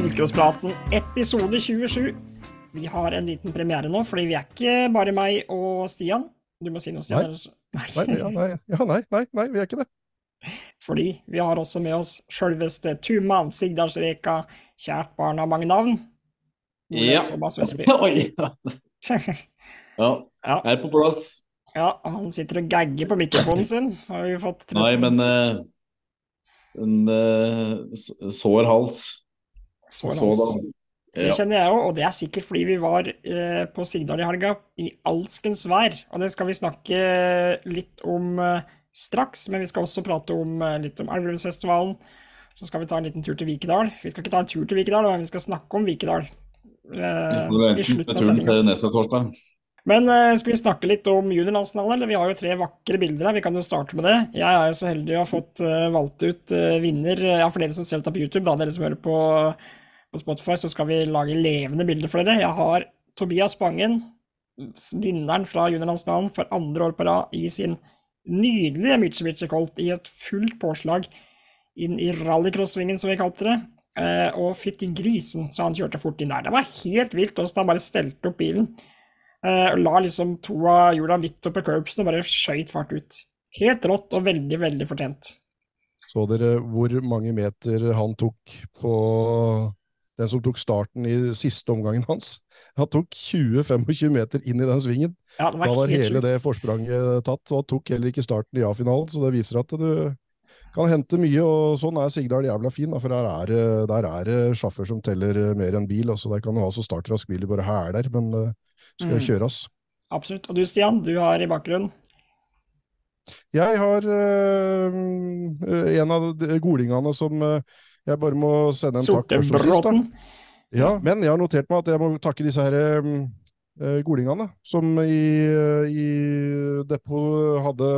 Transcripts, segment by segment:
Bilcrosspraten episode 27. Vi har en liten premiere nå, fordi vi er ikke bare meg og Stian. Du må si noe, Stian. Nei, nei, ja, nei, ja, nei, nei, nei, vi er ikke det. Fordi vi har også med oss sjølveste Tuman Sigdalsreka, kjært barn av mange navn. Ja. Oi. Ja, Ja. er på plass. ja, han sitter og gagger på mikrofonen sin. Har vi fått Nei, men uh, en uh, sår hals. Så Sådan. Det kjenner jeg òg, og det er sikkert fordi vi var eh, på Sigdal i helga i alskens vær. Og det skal vi snakke litt om eh, straks, men vi skal også prate om, eh, litt om Elverumsfestivalen. Så skal vi ta en liten tur til Vikedal. Vi skal ikke ta en tur til Vikedal, men vi skal snakke om Vikedal. Eh, I slutten av sendinga. Men eh, skal vi snakke litt om juniorlandsfinalen, eller? Vi har jo tre vakre bilder her, vi kan jo starte med det. Jeg er jo så heldig å ha fått eh, valgt ut eh, vinner. Ja, for dere som ser dette på YouTube, da, dere som hører på, på Spotify, så skal vi lage levende bilder for dere. Jeg har Tobias Bangen, vinneren fra juniorlandsfinalen for andre år på rad, i sin nydelige Mitsubishi Colt i et fullt påslag inn i rallycross-svingen, som vi kalte det. Eh, og fytti grisen, så han kjørte fort inn der. Det var helt vilt åssen han bare stelte opp bilen. Eh, og la liksom to av hjula litt opp på curbsen og bare skøyt fart ut. Helt rått og veldig, veldig fortjent. Så dere hvor mange meter han tok på den som tok starten i siste omgangen hans? Han tok 20-25 meter inn i den svingen. Ja, det Da var var hele sjukt. det forspranget tatt, og han tok heller ikke starten i A-finalen, så det viser at du kan hente mye, og sånn er Sigdal jævla fin, da, for der er, det- der er det sjåfør som teller mer enn bil, altså der kan du ha så startrask bil du bare hæler, men det skal Mm. kjøres. Absolutt. Og du Stian, du har i bakgrunnen Jeg har øh, en av de golingene som øh, jeg bare må sende en takk først og sist. da. Ja, men jeg har notert meg at jeg må takke disse her um, eh, golingene, som i, eh, i Depot hadde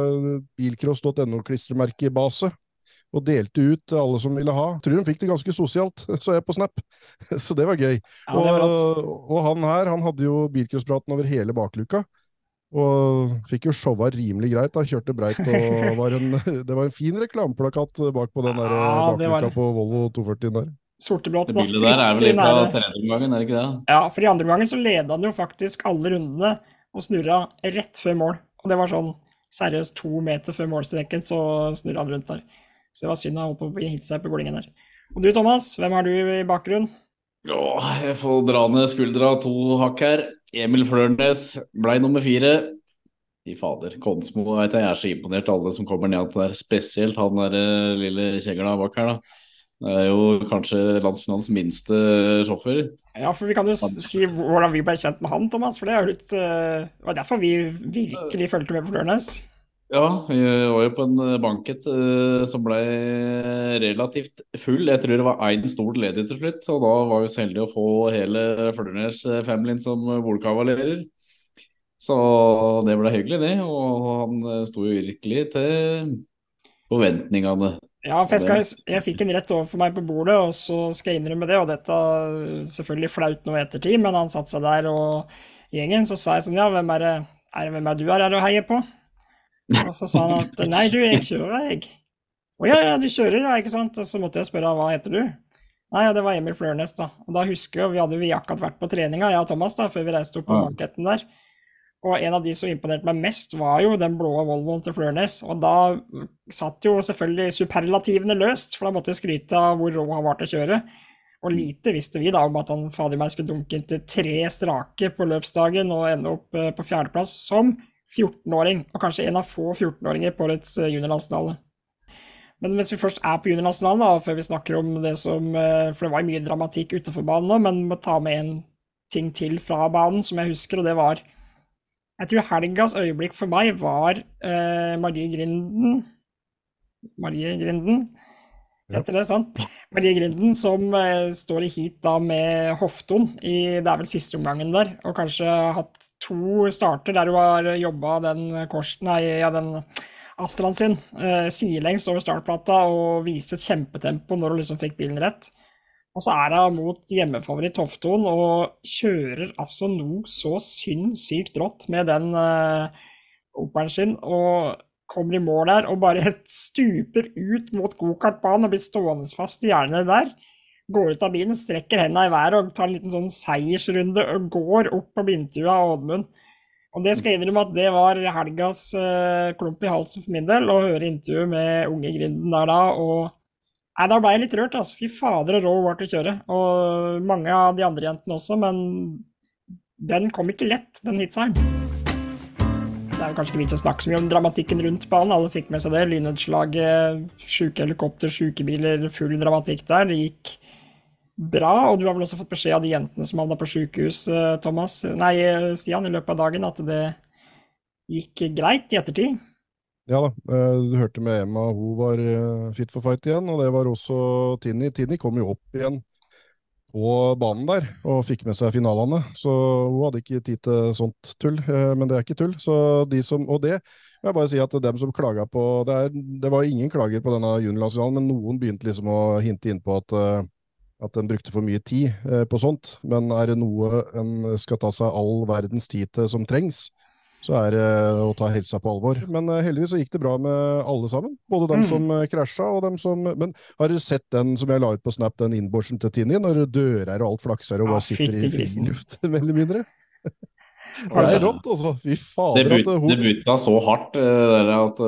bilcross.no-klistremerkebase, og delte ut til alle som ville ha. Tror de fikk det ganske sosialt, så jeg på Snap. Så det var gøy. Ja, det var og, og han her, han hadde jo bilcrosspraten over hele bakluka. Og fikk jo showa rimelig greit. da, Kjørte breit og var en, Det var en fin reklameplakat bak på den der Ja, bakluka var på Volvo 240 der. Sortebråten var bildet der er vel litt nære. tredje gangen, er det ikke det? Ja, for i andre omgangen så leda han jo faktisk alle rundene og snurra rett før mål. Og det var sånn seriøst to meter før målstreken, så snurra han rundt der. Så det var synd han holdt på å hitte seg på golingen der. Og du Thomas, hvem har du i bakgrunnen? Ja, jeg får dra ned skuldra to hakk her. Emil Flørnes blei nummer fire. Fy fader, Konsmo vet jeg, jeg er så imponert alle som kommer ned der. Spesielt han der eh, lille kjegla bak her, da. Det er jo kanskje landsfinalens minste sjåfør. Ja, for vi kan jo si hvordan vi ble kjent med han, Thomas. For det er jo litt uh, var derfor vi virkelig fulgte med på Flørnes. Ja, vi var jo på en eh, banket uh, som ble relativt full. Jeg tror det var én stol ledig til slutt, og da var vi så heldige å få hele Flørnes-familien som bordkavalerer. Så det ble hyggelig, det. Og han eh, sto jo virkelig til forventningene. Ja, for jeg, skal, jeg fikk en rett overfor meg på bordet, og så skal jeg innrømme det. Og dette er selvfølgelig flaut nå i ettertid, men han satte seg der og gjengen, så sa jeg sånn Ja, hvem er det er, det- hvem er du her, er å heie på? Og så sa han at nei, du, jeg kjører, jeg. Å ja, ja, du kjører, ja, ikke sant? Og så måtte jeg spørre hva heter du? Nei, ja, det var Emil Flørnes, da. Og da husker jeg, vi hadde vi akkurat vært på treninga, jeg og Thomas, da, før vi reiste opp på Ja. banketten der. Og en av de som imponerte meg mest, var jo den blå Volvoen til Flørnes. Og da satt jo selvfølgelig superlativene løst, for da måtte jeg skryte av hvor rå han var til å kjøre. Og lite visste vi da om at han fader meg skulle dunke inn til tre strake på løpsdagen og ende opp eh, på fjerdeplass som 14-åring, og kanskje en av få 14-åringer på årets eh, juniorlandsfinale. Men mens vi først er på juniorlandsfinalen, og før vi snakker om det som eh, For det var mye dramatikk utenfor banen nå, men må ta med en ting til fra banen som jeg husker, og det var Jeg tror helgas øyeblikk for meg var eh, Marie Grinden Marie Grinden, Ja. heter det, sant? Marie Grinden som eh, står i heat da med Hofton i Det er vel siste omgangen der, og kanskje hatt to starter der hun har jobba den korsen, nei, ja, den Astraen sin eh, sidelengs over startplata og viste et kjempetempo når hun liksom fikk bilen rett. Og så er hun mot hjemmefavoritt Hofton og kjører altså noe så sinnssykt rått med den uh, Operen sin, og kommer i mål der og bare stuper ut mot gokartbanen og blir stående fast i hjernen der. går ut av bilen, strekker hendene i været og tar en liten sånn seiersrunde og går opp på blindtua av Oddmund. Og det skal jeg innrømme at det var helgas uh, klump i halsen for min del, å høre intervjuet med unge Grinden der da. og Nei, Da ble jeg litt rørt. altså. Fy fader, og rå hun var til å kjøre. Og mange av de andre jentene også, men den kom ikke lett, den hitseieren. Er kanskje ikke vits å snakke så mye om dramatikken rundt banen. Alle fikk med seg det. Lynnedslaget, sjuke helikopter, sjukebiler, full dramatikk der. Det gikk bra, og du har vel også fått beskjed av de jentene som havna på sjukehus, eh, Thomas, nei, Stian, i løpet av dagen, at det gikk greit i ettertid? Ja da, eh, du hørte med Emma, hun var eh, fit for fight igjen, og det var også Tinni. Tinni kom jo opp igjen på banen der og fikk med seg finalene, så hun hadde ikke tid til sånt tull, men det er ikke tull. Så de som, og det må jeg bare si at dem som klaga på Det, er, det var ingen klager på denne juniorlandsfinalen, men noen begynte liksom å hinte innpå at at en brukte for mye tid eh, på sånt. Men er det noe en skal ta seg all verdens tid til som trengs, så er det å ta helsa på alvor. Men eh, heldigvis så gikk det bra med alle sammen. Både dem mm. som eh, krasja og dem som Men har du sett den som jeg la ut på Snap, den innborsen til Tinni, når dører og alt flakser og bare sitter i luft, mer eller mindre? Det er rått, altså. Fy fader. Det, but, det butta så hardt der at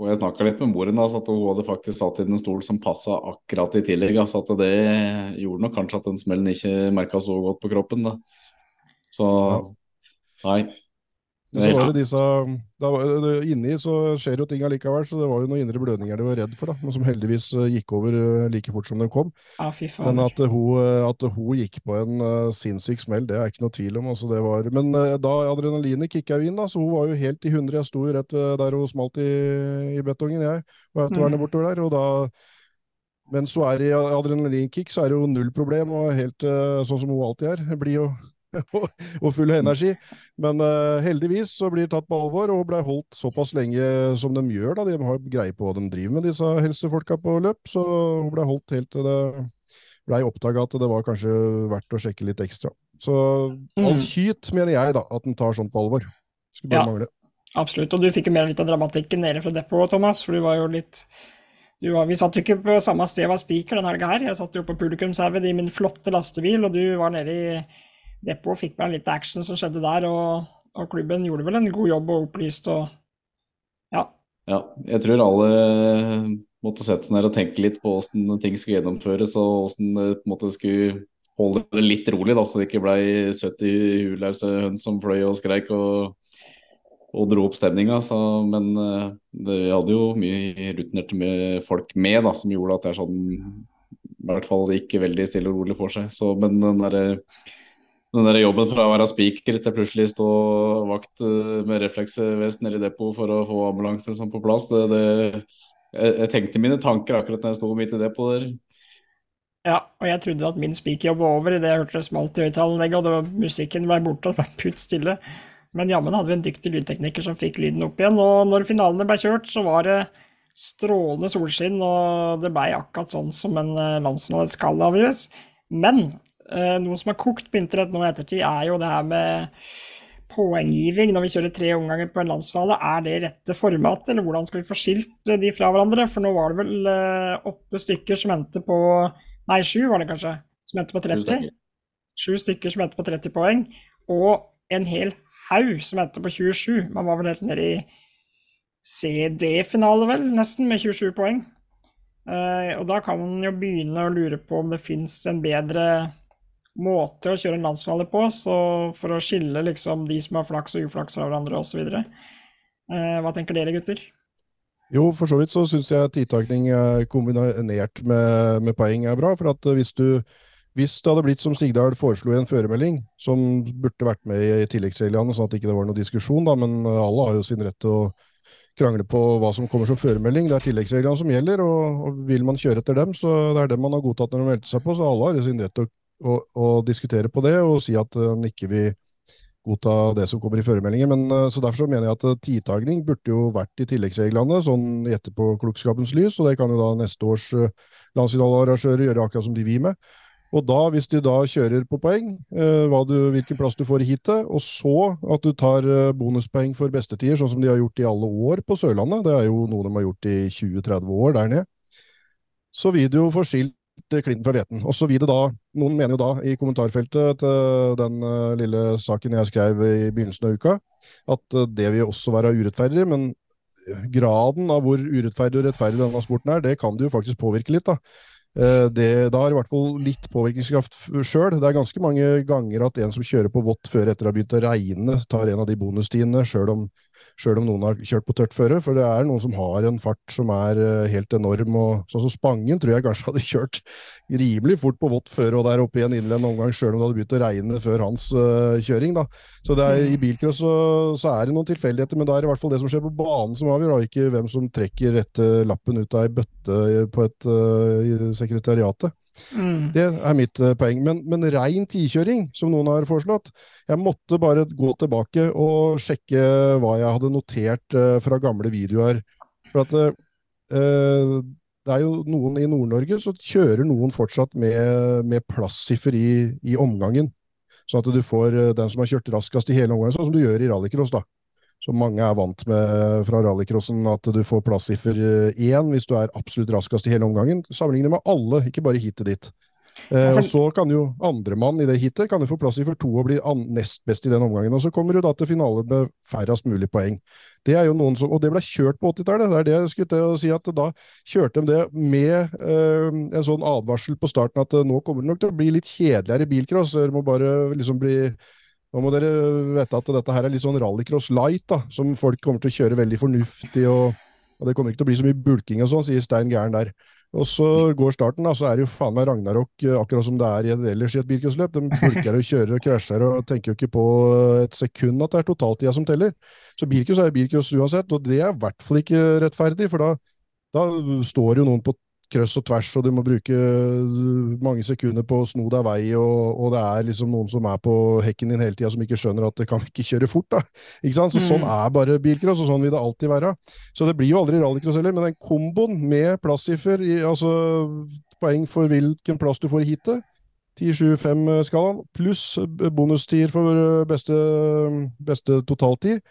og jeg snakka litt med moren, altså, at hun hadde faktisk satt i en stol som passa akkurat i tillegg. Altså, at det gjorde nok kanskje at den smellen ikke merka så godt på kroppen. Da. Så nei. Så var det disse, da, Inni så skjer jo ting allikevel, så det var jo noen indre blødninger de var redd for, da, men som heldigvis eh, gikk over eh, like fort som de kom. Ah, men at hun, eh, at hun, gikk på en uh, sinnssyk smell, det er ikke noe tvil om. Altså, det var, men uh, da adrenalinet kicka inn, da, så hun var jo helt i hundre. Jeg sto jo rett der hun smalt i, i betongen, jeg, og autovernet mm. bortover der. og da mens hun er i adrenalinkick, så er det jo null problem, og helt uh, sånn som hun alltid er. Blir jo og full av energi. Men uh, heldigvis så blir det tatt på alvor og ble holdt såpass lenge som de gjør. da, De har greie på hva de driver med, disse helsefolka på løp. Så hun ble holdt helt til det blei oppdaga at det var kanskje verdt å sjekke litt ekstra. Så mm. alt kyt mener jeg da, at den tar sånt på alvor. Skulle bare ja, mangle. Absolutt. Og du fikk jo mer litt av dramatikken nede fra depot, Thomas, for du var jo litt var, vi satt jo ikke på samme sted og spiker denne helga her. Jeg satt jo på publikumshaugen i min flotte lastebil, og du var nede i Depot fikk med litt action som skjedde der, og, og, klubben gjorde vel en god jobb og opplyst og ja. Ja, jeg tror alle måtte sette seg ned og tenke litt på hvordan ting skulle gjennomføres, og hvordan det måte skulle holde det litt rolig, da, så det ikke ble 70 hulause høns som fløy og skreik og, og dro opp stemninga. Men eh, det, hadde jo mye rutinerte med folk med da, som gjorde at det er sånn i hvert fall ikke veldig stille og rolig for seg. Så, men den der, den der jobben fra å være spiker til plutselig stå vakt eh, med refleksvest nede i depot for å få ambulanser sånn på plass, det, det, jeg, jeg, tenkte mine tanker akkurat når jeg sto midt i depot der. Ja, og jeg trodde at min spikerjobb var over idet jeg hørte det smalt i høyttaleranlegget, og var, musikken var borte, og det var putt stille. Men jammen hadde vi en dyktig lydtekniker som fikk lyden opp igjen, og når finalene ble kjørt, så var det strålende solskinn, og det ble akkurat sånn som en eh, landsfinale skal avgjøres. Men noe som har kokt på internett nå i ettertid, er jo det her med poenggiving når vi kjører tre omganger på en landsfinale. Er det rette format, eller hvordan skal vi få skilt de fra hverandre? For nå var det vel eh, åtte stykker som endte på Nei, sju var det kanskje, som endte på 30. Sju stykker som endte på 30 poeng, og en hel haug som endte på 27. Man var vel helt nede i CD-finale, vel, nesten, med 27 poeng. Og da kan man jo begynne å lure på om det fins en bedre måte å kjøre en landsfinale på, så for å skille liksom de som har flaks og uflaks fra hverandre osv. Eh, hva tenker dere, gutter? Jo, for så vidt så syns jeg tidtakning kombinert med, med, poeng er bra. For at hvis du hvis det hadde blitt som Sigdal foreslo i en føremelding, som burde vært med i tilleggsreglene, sånn at det ikke var noe diskusjon, da, men alle har jo sin rett til å krangle på hva som kommer som føremelding. Det er tilleggsreglene som gjelder, og, og, vil man kjøre etter dem, så det er dem man har godtatt når de meldte seg på, så alle har jo sin rett til å å, diskutere på det og si at han ikke vil godta det som kommer i føremeldingen. Men, eh, så Derfor så mener jeg at eh, tidtagning burde jo vært i tilleggsreglene, sånn i etterpåklokskapens lys. og Det kan jo da neste års landsfinalearrangører gjøre akkurat som de vil med. Og da, hvis de da kjører på poeng, du, hvilken plass du får i heatet, og så at du tar bonuspoeng for bestetider, sånn som de har gjort i alle år på Sørlandet, det er jo noe de har gjort i 20-30 år der nede, så vil du jo få skilt helt klinten fra hveten. Og så vil det da, noen mener jo da i kommentarfeltet til den uh, lille saken jeg skrev i begynnelsen av uka, at uh, det vil også være urettferdig, men graden av hvor urettferdig og rettferdig denne sporten er, det kan du jo faktisk påvirke litt. da. Det, da har i hvert fall litt påvirkningskraft sjøl. Det er ganske mange ganger at en som kjører på vått før etter å ha begynt å regne, tar en av de bonustiene, sjøl om sjøl om noen har kjørt på tørt føre. For det er noen som har en fart som er uh, helt enorm. og Sånn som Spangen tror jeg kanskje hadde kjørt rimelig fort på vått føre og der oppe i en innledende omgang, sjøl om det hadde begynt å regne før hans uh, kjøring. da. Så det er, i mm. bilcross så, så, er det noen tilfeldigheter, men da er det i hvert fall det som skjer på banen som avgjør, og ikke hvem som trekker rette lappen ut av ei bøtte på et uh, sekretariatet. Mm. Det er mitt uh, poeng. Men, men rein tikjøring, som noen har foreslått Jeg måtte bare gå tilbake og sjekke hva jeg hadde notert uh, fra gamle videoer. For at uh, det er jo noen i Nord-Norge så kjører noen fortsatt med, med plassiffer i, i, omgangen. Sånn at du får den som har kjørt raskest i hele omgangen, sånn som du gjør i rallycross. da som mange er vant med fra rallycrossen, at du får plassiffer én hvis du er absolutt raskest i hele omgangen. Sammenlignet med alle, ikke bare hitet ditt. Eh, og Så kan jo andremann i det hitet kan jo få plass i for to og bli nest best i den omgangen. Og Så kommer du da til finale med færrest mulig poeng. Det er jo noen som, Og det ble kjørt på 80-tallet. Det er det jeg skulle til å si at Da kjørte de det med eh, en sånn advarsel på starten at eh, nå kommer det nok til å bli litt kjedeligere bilcross. Dere må bare liksom bli nå må dere vite at dette her er litt sånn rallycross light, da, som folk kommer til å kjøre veldig fornuftig. og, og Det kommer ikke til å bli så mye bulking og sånn, sier Stein Gæren der. Og så går starten, da, så er det jo faen meg Ragnarok eh, akkurat som det er ellers i et bilcrossløp. De bulker og kjører og krasjer og tenker jo ikke på et sekund at det er totaltida som teller. Så bilcross er jo bilcross uansett, og det er i hvert fall ikke rettferdig, for da, da står jo noen på krøss og tvers, og du må bruke mange sekunder på å sno deg vei, og, og det er liksom noen som er på hekken din hele tida som ikke skjønner at det kan ikke kjøre fort. da. Ikke sant? Så mm. Sånn er bare bilcross, og sånn vil det alltid være. Så det blir jo aldri rallycross heller, men den komboen med plassiffer, altså poeng for hvilken plass du får i heatet, 10-7-5-skalaen, pluss bonustier for beste, beste totaltid,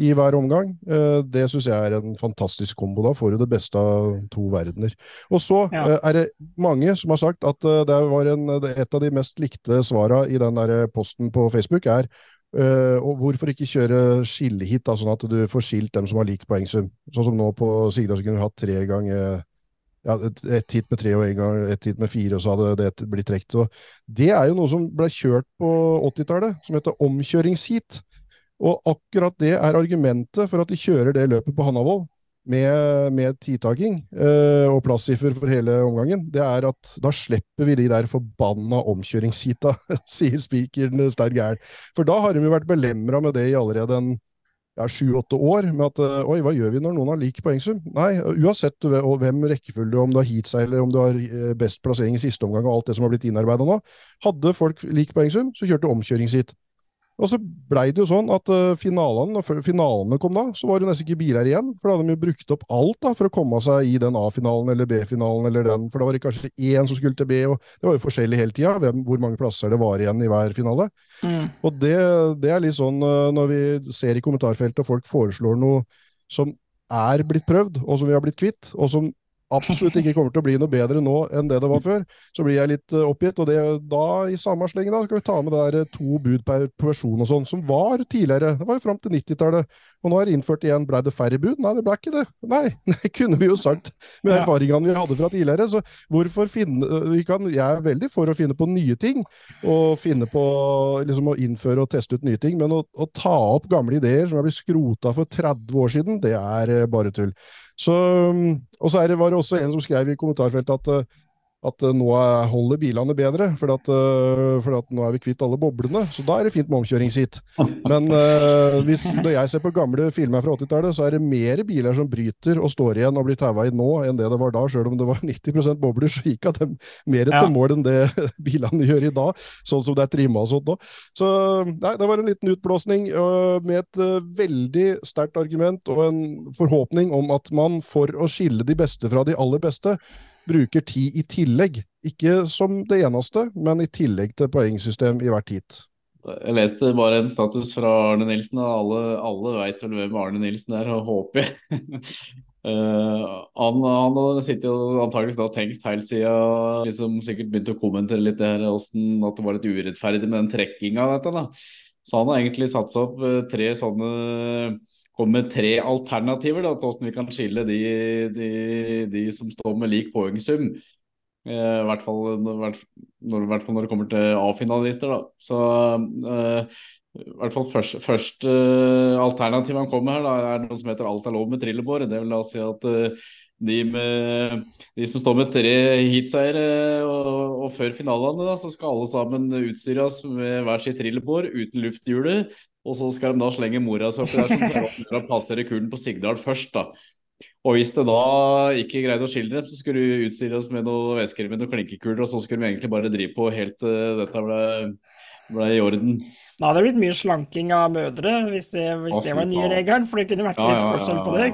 i hver omgang. Eh, det syns jeg er en fantastisk kombo. Da får du det beste av to verdener. Og så ja. Eh, er det mange som har sagt at eh, det var en, et av de mest likte svara i den der posten på Facebook, er og hvorfor ikke kjøre skillehit, da, sånn at du får skilt dem som har lik poengsum? Sånn som nå på Sigdal så kunne vi hatt tre ganger ja, et, et hit med tre og en gang et hit med fire, og så hadde det blitt trukket. Det er jo noe som ble kjørt på 80-tallet, som heter omkjøringsheat. Og akkurat det er argumentet for at de kjører det løpet på Hannavoll med, med tidtaking eh, og plassiffer for hele omgangen. Det er at da slipper vi de der forbanna omkjøringsheata, sier spikeren sterk Gæren. For da har de jo vært belemra med det i allerede en ja, sju-åtte år, med at eh, oi, hva gjør vi når noen har lik poengsum? Nei, uansett hvem rekkefølge, om du har heatseiler, om du har eh, best plassering i siste omgang og alt det som har blitt innarbeida nå, hadde folk lik poengsum, så kjørte omkjøringsheat. Og så blei det jo sånn at uh, finalene, når finalene kom da, så var det nesten ikke biler igjen. For da hadde de jo brukt opp alt da, for å komme seg i den A-finalen eller B-finalen eller den. For da var det kanskje én som skulle til B, og det var jo forskjellig hele tida hvor mange plasser det var igjen i hver finale. Mm. Og det, det, er litt sånn uh, når vi ser i kommentarfeltet og folk foreslår noe som er blitt prøvd, og som vi har blitt kvitt, og som absolutt ikke kommer til å bli noe bedre nå enn det det var før, så blir jeg litt uh, oppgitt. Og det, da, i samme sleng, da, skal vi ta med der to bud per person og sånn, som var tidligere. Det var jo fram til 90-tallet. Og nå er det innført igjen. Blei det færre bud? Nei, det ble ikke det. Nei, det kunne vi jo sagt med erfaringene vi hadde fra tidligere. Så hvorfor finne vi kan, Jeg er veldig for å finne på nye ting, og finne på liksom å innføre og teste ut nye ting, men å, å ta opp gamle ideer som er blitt skrota for 30 år siden, det er uh, bare tull. Så, og så var det også en som skrev i kommentarfeltet at uh, at uh, nå holder bilene bedre, for, at, uh, for at nå er vi kvitt alle boblene. Så da er det fint med omkjøringsheat. Men uh, hvis, når jeg ser på gamle filmer fra 80-tallet, så er det mer biler som bryter og står igjen og blir taua i nå, enn det det var da. Selv om det var 90% bobler, så gikk de mer til ja. mål enn det bilene gjør i dag. Sånn som det er trimma og sånt nå. Så nei, det var en liten utblåsning med et veldig sterkt argument og en forhåpning om at man, for å skille de beste fra de aller beste, bruker tid i tillegg. Ikke som det eneste, men i tillegg til poengsystem i hvert heat. Jeg leste bare en status fra Arne Nilsen, og alle, alle veit vel hvem Arne Nilsen er, håper Uh, han, han hadde sittet og antakeligvis da tenkt helt siden liksom sikkert begynte å kommentere litt det her, hvordan, at det var litt urettferdig med den trekkinga dette. da. Så han har egentlig satt seg opp uh, tre sånne Kom med tre alternativer da, til hvordan vi kan skille de, de, de som står med lik poengsum. Uh, I hvert fall når, når, når det kommer til A-finalister. da. Så i hvert fall første, først uh, alternativ han kommer her, er noe som heter 'alt er lov med trillebår'. Det vil da si at uh, de, med, de, som står med tre heatseiere og, og, før finalene, da, så skal alle sammen utstyres med hver sitt trillebår uten lufthjulet. Og så skal de da slenge mora si oppi der, så de passere kulen på Sigdal først. da. Og hvis det da ikke greide å skille dem, så skulle du utstyres med noen vesker med noen klinkekuler, og så skulle de egentlig bare drive på helt uh, dette ble ble i orden. Da hadde det blitt mye slanking av mødre, hvis det, hvis det var den nye regelen. For det kunne vært litt ja, ja, forskjell på det.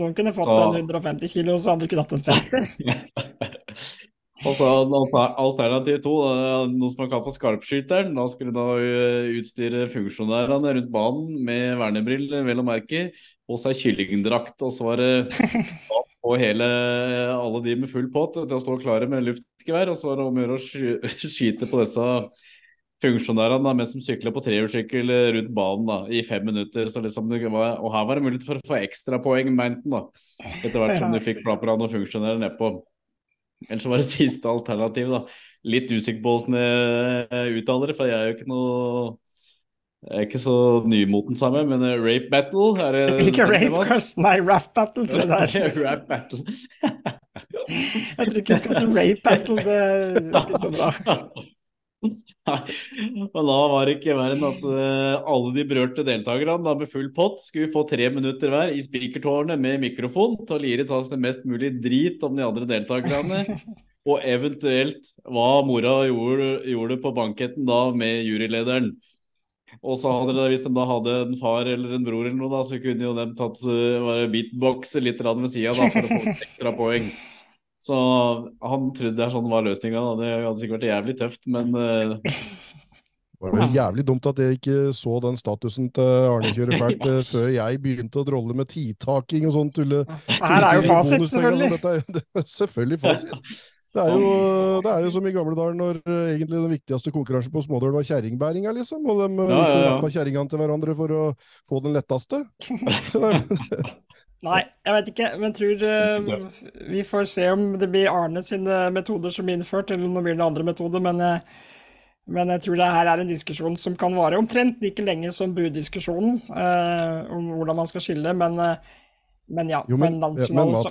Noen kunne fått så... en 150 kilo, så andre kunne hatt en 50. Og så Alternativ to, noe som man kaller for skarpskyteren. Da skulle da eh, utstyre funksjonærene rundt banen med vernebriller, vel å merke, og seg kyllingdrakt. Og så var det på hele, alle de med full pott til å stå klare med luftgevær. Og så var det om å gjøre å skyte på disse funksjonærene da, mens de sykla på trehjulssykkel rundt banen da, i fem minutter. Så liksom, var, og her var det mulighet for å få ekstrapoeng, mente han. Etter hvert som du fikk plapper av noen funksjonærer nedpå. Ellers så var det siste alternativ. da, Litt usikker på hvordan jeg uttaler det, for jeg er jo ikke noe jeg er ikke så nymoten sammen, men uh, rape battle er det Ikke rape, kanskje? Nei, rap battle, tror jeg det er. rap battle. jeg tror ikke vi skal til rape battle, det er ikke så bra. Og da var det ikke verre enn at uh, alle de berørte deltakerne da med full pott skulle få tre minutter hver i spikertårnet med mikrofon til å lire tas det mest mulig drit om de andre deltakerne. Og eventuelt hva mora gjorde, gjorde på banketten da med jurylederen. Og så hadde det, Hvis de da hadde en far eller en bror, eller noe da, så kunne jo de tatt uh, beatboxe litt ved sida for å få ekstra poeng. Så han trodde det sånn var løsninga. Det hadde sikkert vært jævlig tøft, men uh... Det var jævlig dumt at jeg ikke så den statusen til Arne kjører fælt uh, før jeg begynte å drolle med tidtaking og sånn tulle. Her er jo fasit, selvfølgelig. Dette er, det er selvfølgelig fasit. Det er, jo, det er jo som i gamle dager når uh, egentlig den viktigste konkurransen på smådøl var kjerringbæringa, liksom. Og de ja, ja, ja. kjerringene til hverandre for å få den letteste. Nei, jeg vet ikke, men tror uh, Vi får se om det blir Arne sine metoder som blir innført, eller om det blir noen andre metoder. Men, uh, men jeg tror det her er en diskusjon som kan vare omtrent like lenge som buddiskusjonen, uh, om hvordan man skal skille. Men, men ja, jo, men, men,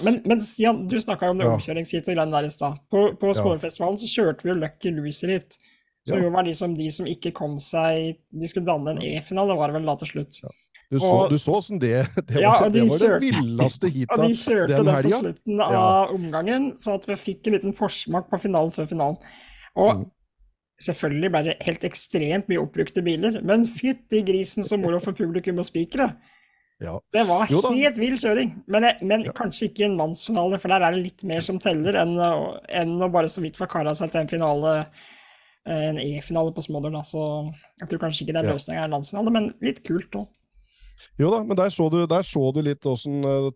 men, men, Stian, du snakka jo om det ja. omkjøringsheatet der i stad. På, på Skårfestivalen så kjørte vi jo Lucky Loser hit. Som ja. jo var de som, de som ikke kom seg De skulle danne en E-finale, var det vel da til slutt. Ja. Du så, og, du så åssen det Det var, ja, de det, var det villeste heatet den helga. De kjørte det på slutten av ja. omgangen, så at vi fikk en liten forsmak på finalen før finalen. Og mm. selvfølgelig ble det helt ekstremt mye oppbrukte biler, men fytti grisen så moro for publikum og spikere. Ja. Det var helt vill kjøring, men, men ja. kanskje ikke en mannsfinale, for der er det litt mer som teller enn, enn å bare så vidt få kara seg til en finale, en E-finale på smådøl. Så jeg tror kanskje ikke det er løsninga i en landsfinale, men litt kult òg. Jo da, men der så du, der så du litt åssen uh,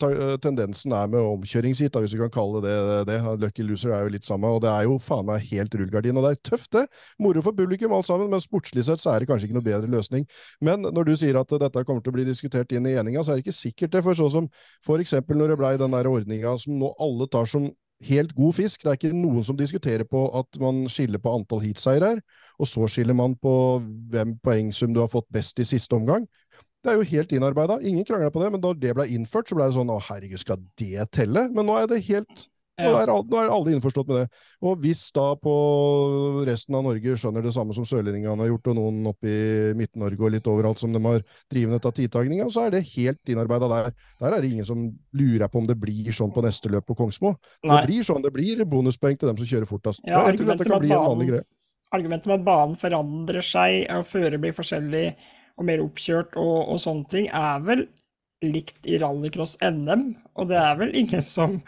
tendensen er med omkjøringsheat, hvis du kan kalle det det. Lucky loser er jo litt samme, og det er jo faen meg helt rullegardin. Og det er tøft, det. Moro for publikum alt sammen, men sportslig sett så er det kanskje ikke noe bedre løsning. Men når du sier at dette kommer til å bli diskutert inn i eninga, så er det ikke sikkert det. For sånn som for eksempel når det blei den der ordninga som nå alle tar som helt god fisk. Det er ikke noen som diskuterer på at man skiller på antall heatseiere og så skiller man på hvem poengsum du har fått best i siste omgang. Det er jo helt innarbeida. Ingen krangla på det, men da det ble innført, så ble det sånn å herregud, skal det telle? Men nå er det helt nå er, nå er, alle innforstått med det. Og hvis da på resten av Norge skjønner det samme som sørlendingene har gjort, og noen oppe i Midt-Norge og litt overalt som de har drivende av tidtagninga, så er det helt innarbeida der. Der er det ingen som lurer på om det blir sånn på neste løp på Kongsmo. Det blir sånn, det blir bonuspoeng til dem som kjører fortest. Ja, jeg tror dette kan bli en vanlig greie. Argumentet med at banen forandrer seg og fører blir forskjellig og mer oppkjørt og, og sånne ting, er vel likt i rallycross-NM. Og det er vel ingen som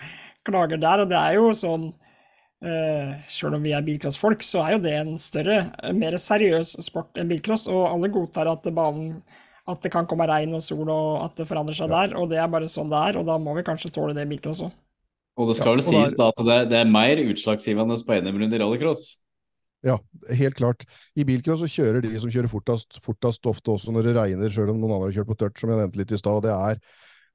klager der. Og det er jo sånn eh, Sjøl om vi er bilcrossfolk, så er jo det en større, mer seriøs sport enn bilcross. Og alle godtar at banen at det kan komme regn og sol, og at det forandrer seg der. Og det er bare sånn det er, og da må vi kanskje tåle det i bilcross òg. Og det skal vel ja, sies da at det, det er mer utslagsgivende på NM-runde i rallycross. Ja, helt klart. I bilcross så kjører de som kjører fortest, fortest ofte også når det regner, sjøl om noen andre har kjørt på tørt, som jeg nevnte litt i stad. Det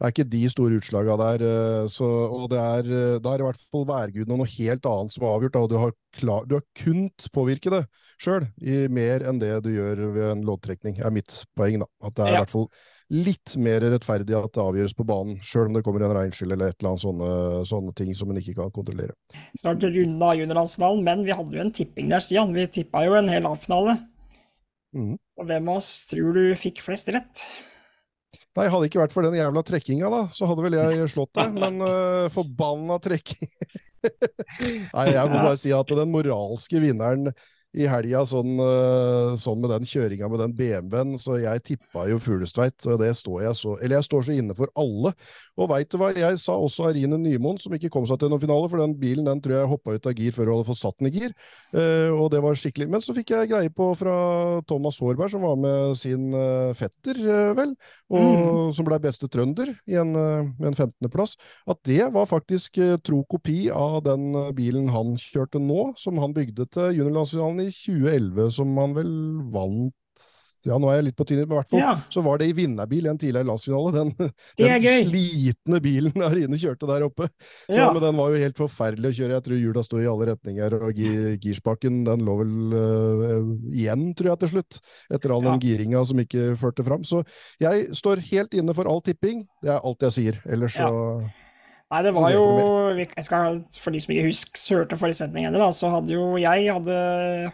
det er ikke de store utslaga der. eh, Så, og det er, eh, da er i hvert fall værgudene noe helt annet som er avgjort. Da, og du har, klar, du har kunnet påvirke det sjøl, mer enn det du gjør ved en loddtrekning, er mitt poeng. da. At det er i Ja. hvert fall litt mer rettferdig at det avgjøres på banen, sjøl om det kommer en regnskyll eller et eller annet sånne, sånne ting som en ikke kan kontrollere. Snart runda juniorlandsfinalen, men vi hadde jo en tipping der, Stian. Vi tippa jo en hel A-finale. Mm. Og hvem av oss tror du fikk flest rett? Nei, hadde det ikke vært for den jævla trekkinga, da, så hadde vel jeg slått deg. Men uh, forbanna trekking Nei, jeg må bare si at den moralske vinneren i helga, sånn, eh, sånn med den kjøringa med den BMW-en, så jeg tippa jo Fuglestveit, og det står jeg så Eller jeg står så inne for alle. Og veit du hva, jeg sa også Arine Nymoen, som ikke kom seg til noen finale, for den bilen den tror jeg hoppa ut av gir før hun hadde fått satt den i gir. Eh, og det var skikkelig Men så fikk jeg greie på fra Thomas Hårberg, som var med sin eh, fetter, eh, vel, og som ble beste trønder i en, eh, en 15.-plass, at det var faktisk eh, tro kopi av den bilen han kjørte nå, som han bygde til juniorlandsfinalen i 2011, som han vel vant ja, nå er jeg litt på tynnet, men i hvert fall Ja. så var det i vinnerbil i en tidligere landsfinale. Den, den slitne bilen Arine kjørte der oppe. Så, Ja. Men den var jo helt forferdelig å kjøre. Jeg tror hjula sto i alle retninger, og gi- girspaken den lå vel uh, igjen, tror jeg, til slutt. Etter all Ja. den giringa som ikke førte fram. Så jeg står helt inne for all tipping. Det er alt jeg sier. Ellers så Nei, det var jo jeg skal, For de som ikke husker, hørte forrige setning heller, da, så hadde jo jeg hadde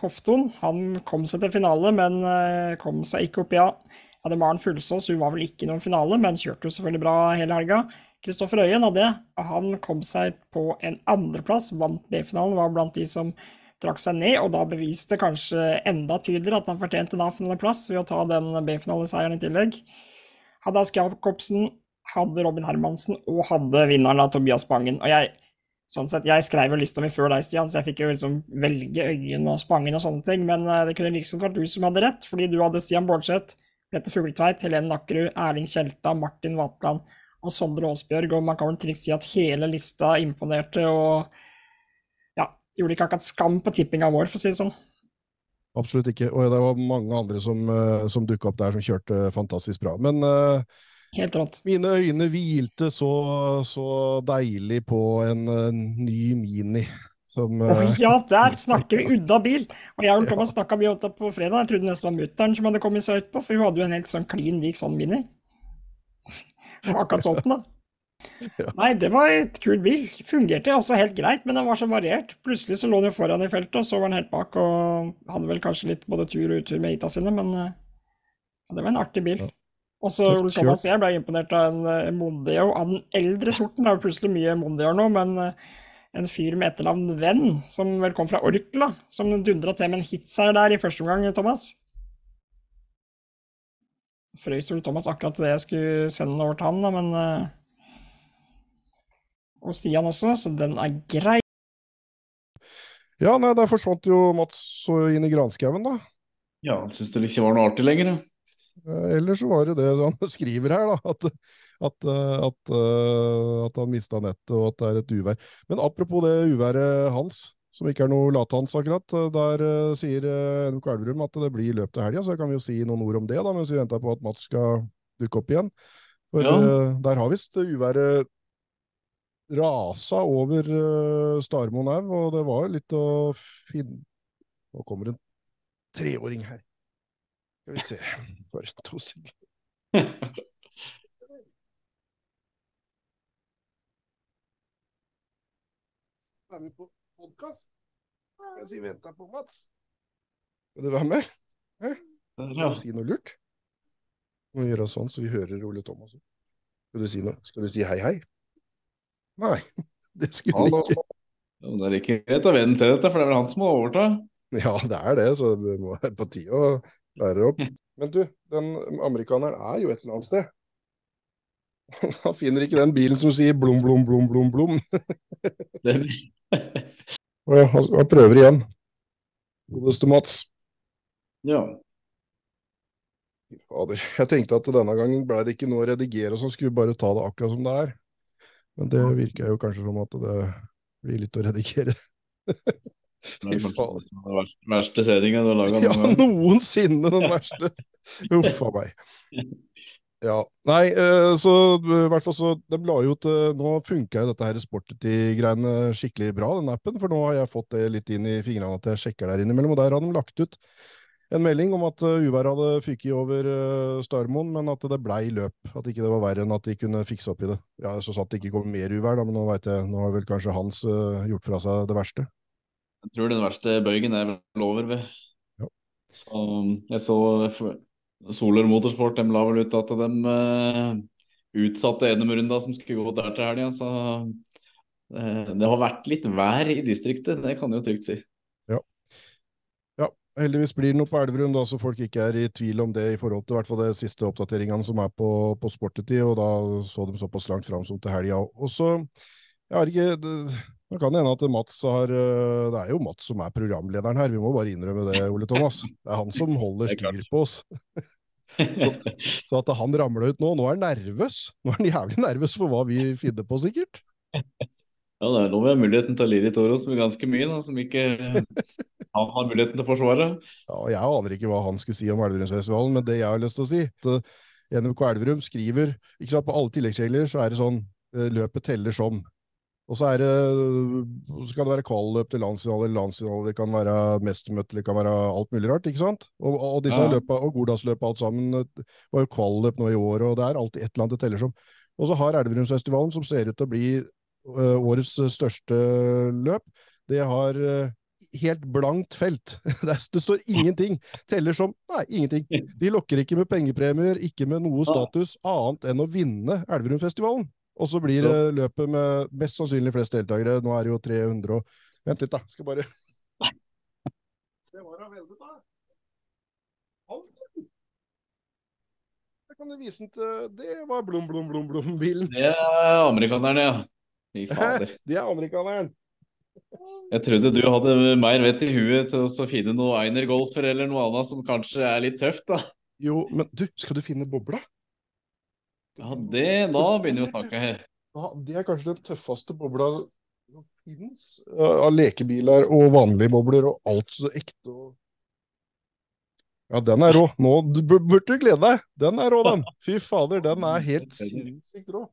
Hofton. Han kom seg til finale, men eh, kom seg ikke opp i A. Jeg hadde Maren Fuglsås, hun var vel ikke i noen finale, men kjørte jo selvfølgelig bra hele helga. Kristoffer Øyen hadde det. Han kom seg på en andreplass, vant B-finalen, var blant de som trakk seg ned, og da beviste kanskje enda tydeligere at han fortjente en A-finaleplass ved å ta den B-finaleseieren i tillegg. Hadde Aske Jacobsen, hadde Robin Hermansen og hadde vinneren av Tobias Bangen. Og jeg, sånn sett, jeg skrev jo lista mi før deg, Stian, så jeg fikk jo liksom velge Øyen og Spangen og sånne ting, men eh, det kunne liksom vært du som hadde rett, fordi du hadde Stian Bårdseth, Petter Fugletveit, Helene Nakkerud, Erling Kjelta, Martin Vatland og Sondre Aasbjørg, og man kan vel trygt si at hele lista imponerte og ja, gjorde ikke akkurat skam på tippinga vår, for å si det sånn. absolutt ikke. Og det var mange andre som, øh, som dukka opp der, som kjørte fantastisk bra. Men øh, Helt rått. Mine øyne hvilte så, så deilig på en, en ny Mini. Som, eh, ja, der snakker vi udda bil! Og jeg og Thomas snakka mye om det på fredag, jeg trodde nesten det var mutter'n som hadde kommet seg utpå, for hun hadde jo en helt sånn klin lik sånn Mini. Akkurat sånn, da. Ja. Nei, det var et kul bil. Fungerte også helt greit, men den var så variert. Plutselig så lå den foran i feltet, og så var den helt bak, og hadde vel kanskje litt både tur og utur med Ita sine, men eh, ja, det var en artig bil. Ja. Og så Ole. Thomas jeg ble imponert av en eh, Mondeo av den eldre sorten. Det er jo plutselig mye Mondeoer nå, men eh, en fyr med etternavn Venn, som vel kom fra Orkla, som dundra til med en hitseier der i første omgang, Thomas. Frøys Ole Thomas akkurat til det jeg skulle sende over til han, da, men eh, Og Stian også, så den er grei. ja, nei, der forsvant jo Mats så inn i granskauen, da. Ja, han syntes det ikke var noe artig lenger. ja. Eh, Eller så var det det han skriver her, da. At, at, eh, at, eh, at han mista nettet, og at det er et uvær. Men apropos det uværet hans, som ikke er noe lathans akkurat, der sier NMK Elverum at det blir løp av helga, så kan vi jo si noen ord om det, da, mens vi venter på at Mats skal dukke opp igjen. For Ja. der har visst uværet rasa over Starmoen au, og det var litt å finne Nå kommer en treåring her. Skal vi se Bare to sekunder. Er vi på podkast? Jeg sier venta på Mats. Vil du være med? Der, Skal du si noe lurt? Må vi gjøre sånn så vi hører Ole Thomas. Skal du si noe? Skal du si hei, hei? Nei, det skulle han ikke. Ja, men Det er ikke greit å vente til dette, for det er vel han som må overta. Ja, det er det, så det være på tide å lære opp. Men du, den amerikaneren er jo et eller annet sted. Han finner ikke den bilen som sier blom, blom, blom, blom, blom. Og han, han prøver igjen. Godeste Mats. ja. Fader. Jeg tenkte at denne gangen ble det ikke noe å redigere, så skulle vi bare ta det akkurat som det er. Men det virker jo kanskje som at det blir litt å redigere. Det er kanskje den verste, verste sendinga du har laga Ja, noensinne den verste. Uff a meg. Ja. Nei, eh, så eh, i hvert fall så De la jo ut eh, Nå funka jo dette her Sportity-greiene skikkelig bra, den appen. For nå har jeg fått det litt inn i fingrene at jeg sjekker der innimellom. Og der har de lagt ut en melding om at uværet hadde fyket over Starmoen, men at det blei løp. At ikke det var verre enn at de kunne fikse opp i det. Ja, Så sant det ikke kom mer uvær, da, men nå vet jeg, nå har vel kanskje Hans gjort fra seg det verste. Jeg tror den verste bøygen er vel over ved. Ja. Så jeg så Solør Motorsport, de la vel ut at de uh, utsatte Enemrunda som skulle gå der til helga. Så uh, det har vært litt vær i distriktet, det kan jeg jo trygt si. Ja, heldigvis blir det noe på Elverum, da, så folk ikke er i tvil om det i forhold til hvert fall de siste oppdateringene som er på, på Sportetid, og da så de såpass langt fram som til helga. Og så, jeg har ikke det, kan hende at Mats har øh, Det er jo Mats som er programlederen her, vi må bare innrømme det, Ole Thomas. Det er han som holder er styr på oss. Så at han ramla ut nå Nå er han nervøs. Nå er han jævlig nervøs for hva vi finner på, sikkert. Ja, det er nå vi har muligheten til å lide litt over oss med ganske mye, da, som ikke han har muligheten til å forsvare. Ja, jeg aner ikke hva han skulle si om Elverumsfestivalen, men det jeg har lyst til å si at eh, NRK Elverum skriver ikke sant, På alle tilleggsregler så er det sånn eh, løpet teller som. Og så er det så kan det være kvalløp til landsfinale, eller landsfinale, det kan være mestermøte, det kan være alt mulig rart, ikke sant? Og, og disse Ja. løpa, og Gordalsløpet alt sammen eh, var jo kvalløp nå i år, og det er alltid et eller annet det teller som. Og så har Elverumsfestivalen, som ser ut til å bli ø, årets største løp, det har ø, helt blankt felt. Det, det står ingenting. Teller som Nei, ingenting. De lokker ikke med pengepremier, ikke med noe status, annet enn å vinne Elverumfestivalen. Og så blir det løpet med mest sannsynlig flest deltakere. Nå er det jo 300 og Vent litt, da. Skal bare Det var da veldig, da. Jeg kan jo vise den til Det var Blom, Blom, Blom, Blom-bilen. Det er amerikaneren, ja. Fy fader. Det er amerikaneren. Jeg trodde du hadde mer vett i huet til å finne noe Einer-golfer eller noe annet som kanskje er litt tøft, da. Jo, men du, skal du finne bobla? Ja, det, da begynner vi å snakke her. Ja, det er kanskje den tøffeste bobla som finnes. Av lekebiler og vanlige bobler og alt så ekte og Ja, den er rå. Nå du burde du glede deg. Den er rå, den. Fy fader, den er helt sinnssykt rå.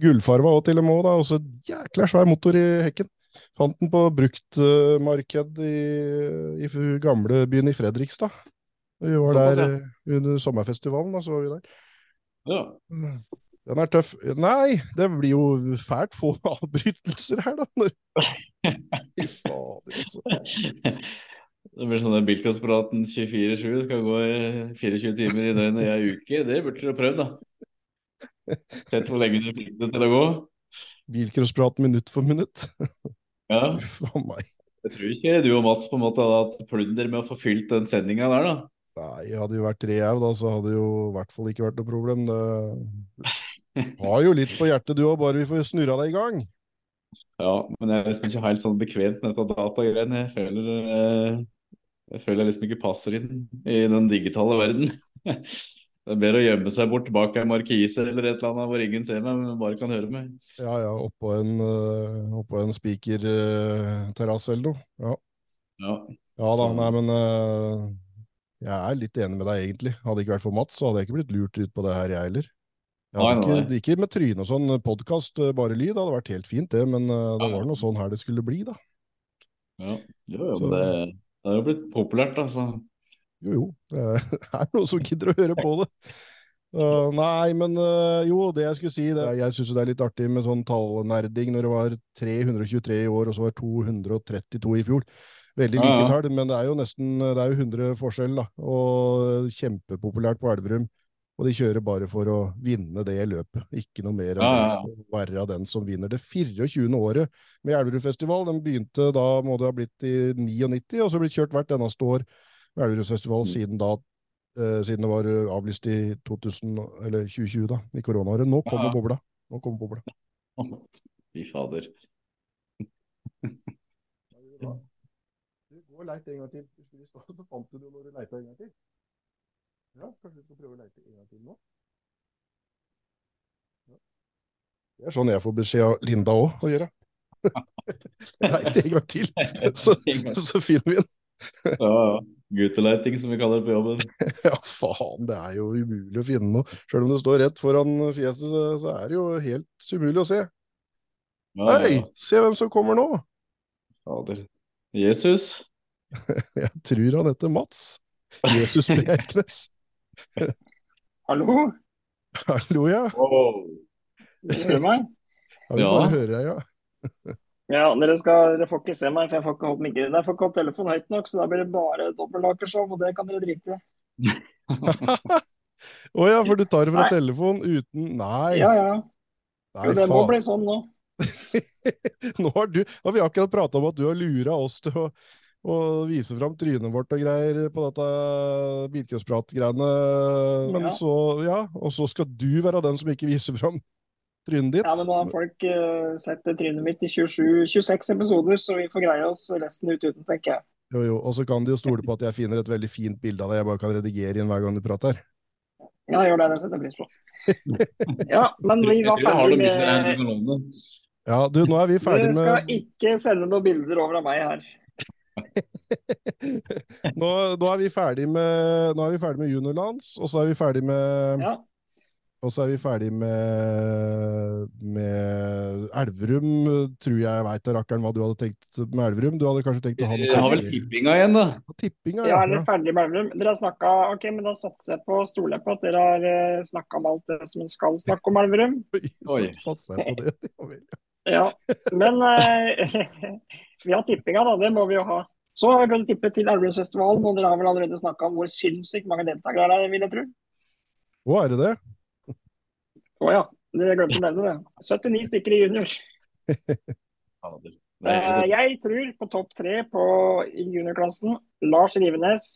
Gullfarva òg, til og med. da, Og så jækla svær motor i hekken. Fant den på bruktmarked i, i gamlebyen i Fredrikstad. Vi var der eh, under sommerfestivalen, da, så var vi der. Ja. Den er tøff. Nei, det blir jo fælt få avbrytelser her, da. Fy fader, altså. Det blir sånn at Bilkåspraten 24-7 skal gå 24 timer i døgnet i ei uke. Det burde du prøvd, da. Sett hvor lenge du fikk det til å gå. Bilcrossprat minutt for minutt. Ja. Uff a meg. Jeg tror ikke du og Mats på en måte hadde hatt plunder med å få fylt den sendinga der, da. Nei, hadde jo vært tre au, da, så hadde det jo i hvert fall ikke vært noe problem. Det har jo litt på hjertet du òg, bare vi får snurra deg i gang. Ja, men jeg er liksom ikke helt sånn bekvemt med dette datagreiene. Jeg føler eh, jeg føler jeg liksom ikke passer inn i den digitale verden. Det er bedre å gjemme seg bort bak en markise eller et eller annet hvor ingen ser meg, men bare kan høre meg. Ja ja, oppå en, uh, oppå en spikerterrasse eller noe. Ja. Ja. ja da, nei, men eh, jeg er litt enig med deg, egentlig. Hadde det ikke vært for Mats, så hadde jeg ikke blitt lurt ut på det her, jeg heller. Jeg hadde Nei, nei, ikke, ikke med tryne og sånn, podkast, bare lyd, hadde vært helt fint det, men eh, det var noe sånn her det skulle bli, da. ja. Jo, jo, Så- det, det er jo blitt populært, altså. Jo, jo, det er, er noen som gidder å høre på det. Uh, nei, men uh, jo, det jeg skulle si, det, jeg syns det er litt artig med sånn tallnerding når det var 323 i år, og så var 232 i fjor. Veldig like tall, men det er jo nesten det er jo 100 forskjell, da. Og kjempepopulært på Elverum. Og de kjører bare for å vinne det løpet, ikke noe mer ja, det. Å være den som vinner det 24. året med Elverumfestival. Den begynte da, må det ha blitt i 99, og så blitt kjørt hvert eneste år med Elverumfestival Mm. siden da, eh, siden det var avlyst i 2000, eller 2020, da, i koronaåret. Nå kommer bobla. Nå kommer bobla. Fy fader. Du går leit en gang til. Så fant du det når du leita en gang til. Ja, kanskje du skal prøve å leite en gang til nå? Det er sånn jeg får beskjed av Linda òg å gjøre. Leite en gang til, så, så finner vi den. Ja, ja. Gutteleiting, som vi kaller det på jobben. Ja, faen, det er jo umulig å finne noe. Selv om du står rett foran fjeset, så, så er det jo helt umulig å se. Ja, Hei, ja. se hvem som kommer nå! Fader. Jesus. Jeg tror han heter Mats. Jesus Bjerknes. Hallo? Hallo, ja. Wow. Du hører meg? Ja, vi Ja. bare høre, ja. Ja, dere, skal, dere får ikke se meg, for jeg får ikke holdt mikken. Jeg får ikke holdt telefonen høyt nok, så da blir det bare dobbeltlakershow, og det kan dere drite i. Å ja, for du tar det fra Nei. telefon uten Nei, Ja, ja. nei Jo, det må faen. bli sånn nå. Nå har, du, nå har vi akkurat prata om at du har lura oss til å, å vise fram trynet vårt og greier på dette bilcrosprat-greiene. Men Ja. så, ja, og så skal du være den som ikke viser fram trynet ditt. Ja, men nå har folk uh, sett trynet mitt i 27, 26 episoder, så vi får greie oss resten ut uten, tenker jeg. Jo, jo, og så kan de jo stole på at jeg finner et veldig fint bilde av deg jeg bare kan redigere inn hver gang du prater. Ja, gjør det, det setter jeg pris på. Ja, men vi var ferdig med. Ja, du, nå er vi ferdig med Du skal ikke sende noen bilder over av meg her. nå, nå er vi ferdig med Nå er vi ferdig med juniorlands, og så er vi ferdig med Ja, Og så er vi ferdig med, med Elverum, tror jeg veit veit rakkeren hva du hadde tenkt med Elverum. Du hadde kanskje tenkt å ha Jeg har vel tippinga igjen, da. tippinga? ja, er dere ferdig med Elverum? Dere har snakka Ok, men da satser jeg på, stoler jeg på at dere har snakka om alt det som en skal snakke om Elverum. Oi. Så satser jeg på det. Ja vel. Ja, men eh, vi har tippinga, da. Det må vi jo ha. Så har vi kunnet tippe til Elvesfestivalen, og dere har vel allerede snakka om hvor sinnssykt mange deltakere det er, vil jeg tro. Å, er det det? Å ja, Det glemte å nevne det. 79 stykker i junior. Eh, jeg tror på topp tre på juniorklassen. Lars Rivenes,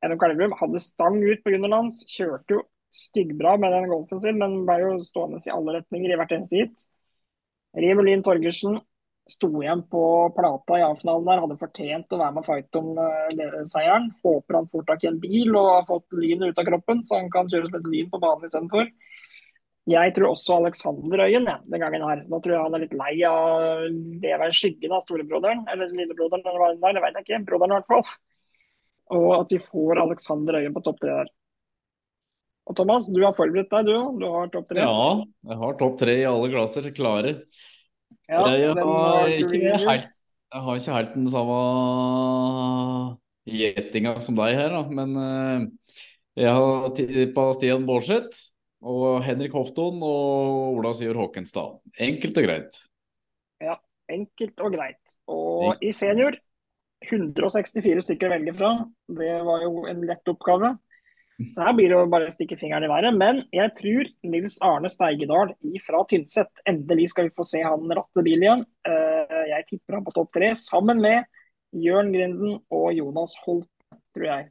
NM Elverum, hadde stang ut på juniorlands. Kjørte jo styggbra med den golfen sin, men ble jo stående i alle retninger i hvert eneste hit. Rivelin Torgersen sto igjen på plata i A-finalen der, hadde fortjent å være med og fighte om uh, seieren. Håper han får tak i en bil og har fått lynet ut av kroppen, så han kan kjøre som et lyn på banen istedenfor. Jeg tror også Alexander Øyen ja, den gangen her. Nå tror jeg han er litt lei av å leve i skyggen av storebroderen, eller lillebroderen, eller hva det er, det vet jeg ikke. Broderen i hvert fall. Og at vi får Alexander Øyen på topp tre der. Og Thomas, du har forberedt deg, du òg. Du har topp tre. Ja, jeg har topp tre i alle klasser klare. Ja, jeg, har ikke helt, jeg har ikke helt den samme gjettinga som deg her, da. Men eh, jeg har tippa Stian Bårdseth og Henrik Hofton og Ola Syver Håkenstad. Enkelt og greit. Ja, Enkelt og greit. Og i senior 164 stykker å velge fra. Det var jo en lett oppgave. Så her blir det jo bare å stikke fingeren i været. Men jeg tror Nils Arne Steigedal fra Tynset Endelig skal vi få se han ratte bil igjen. Eh, Jeg tipper han på topp tre, sammen med Jørn Grinden og Jonas Holt, tror jeg.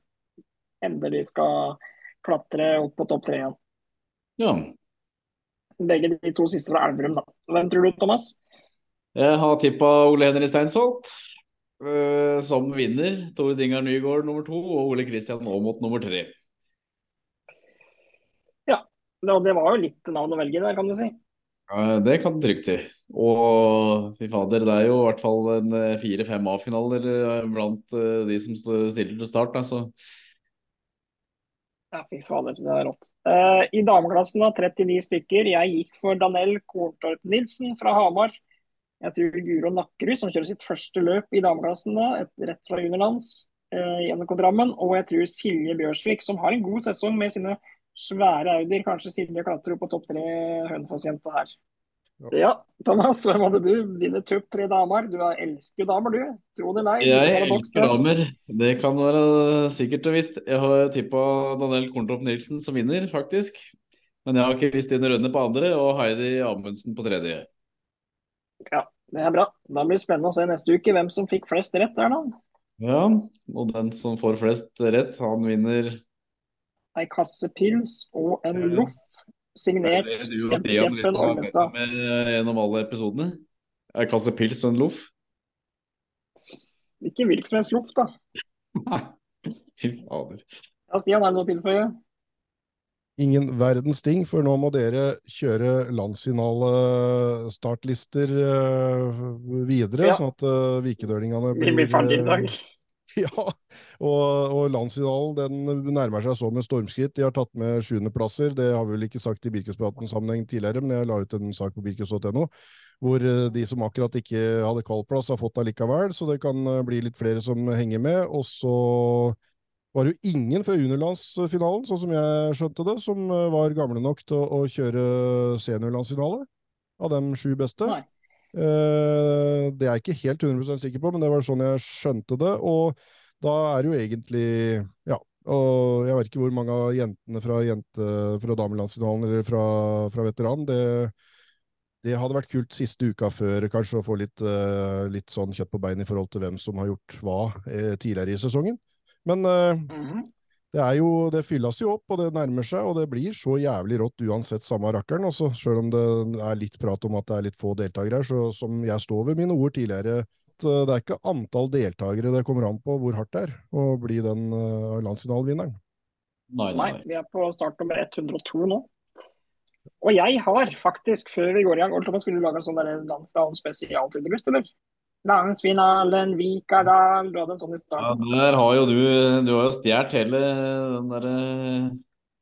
Endelig skal klatre opp på topp tre igjen. Ja. Begge de to siste fra Elverum, da. Hvem tror du, Thomas? Jeg har tippa Ole Henry Steinsholt eh, som vinner. Tore Dingar Nygaard nummer to og Ole Kristian Aamodt nummer tre. Ja, det var jo litt navn å velge der, kan du si. Det kan du trygt si. Og fy fader, det er jo i hvert fall en eh, fire-fem A-finaler eh, blant eh, de som stiller til start. Da, så Ja, fy fader, det er rått. Uh, I dameklassen da, 39 stykker. Jeg gikk for Danell Korntorp Nilsen fra Hamar. Jeg tror Guro Nakkerud, som kjører sitt første løp i dameklassen da, et, rett fra juniorlands uh, i NRK Drammen. Og jeg tror Silje Bjørsvik, som har en god sesong med sine svære Audier. Kanskje Silje klatrer opp på topp tre Hønefoss-jenta her. Ja, Thomas, hvem hadde du? Dine topp tre damer. Du er- elsker damer, du. Tro det eller ei. jeg elsker damer. Det kan være sikkert og visst. Jeg har tippa Daniel Korntopp Nilsen som vinner, faktisk. Men jeg har Kristine Rønne på andre og Heidi Amundsen på tredje. Ja, det er bra. Da blir det spennende å se neste uke hvem som fikk flest rett der, da. Ja, og den som får flest rett, han vinner Ei kasse pils og en loff signert er Stian Kjeppen liksom Ormestad. gjennom alle episodene. En kasse pils og en loff. Ikke hvilken som helst loff, da. Fy fader. Ja, Stian, er det noe å tilføye? ingen verdens ting, for nå må dere kjøre landsfinale startlister eh, videre, Ja. sånn at uh, vikedølingene blir, blir ferdig i dag. Ja, og, og landsfinalen den nærmer seg så med stormskritt. De har tatt med sjuendeplasser. Det har vi vel ikke sagt i Birkespraten-sammenheng tidligere, men jeg la ut en sak på birkes.no hvor eh, de som akkurat ikke hadde kvalplass, har fått det likevel. Så det kan eh, bli litt flere som henger med. Og så var det jo ingen fra juniorlandsfinalen, sånn som jeg skjønte det, som eh, var gamle nok til å, å kjøre seniorlandsfinale av de sju beste. Nei. Eh, det er jeg ikke helt 100% sikker på, men det var sånn jeg skjønte det. Og da er det jo egentlig Ja. Og jeg vet ikke hvor mange av jentene fra, jente, fra damelandsfinalen eller fra, fra veteran. Det, det hadde vært kult siste uka før, kanskje, å få litt, eh, litt sånn kjøtt på bein i forhold til hvem som har gjort hva eh, tidligere i sesongen. Men mm Mhm. Det er jo, det fylles jo opp, og det nærmer seg, og det blir så jævlig rått uansett samme rakkeren. Også, selv om det er litt prat om at det er litt få deltakere her, så som jeg står ved mine ord tidligere, at eh, det er ikke antall deltakere det kommer an på hvor hardt det er å bli den uh, landsfinalevinneren. Nei, nei, Nei, vi er på start nummer 102 nå. Og jeg har faktisk, før vi går i gang Ole Thomas, vil du lage en sånn landsdalen spesialtryggest, eller? Landsfinalen, Vikardal, du hadde en sånn i Ja, der har jo du Du har jo stjålet hele den derre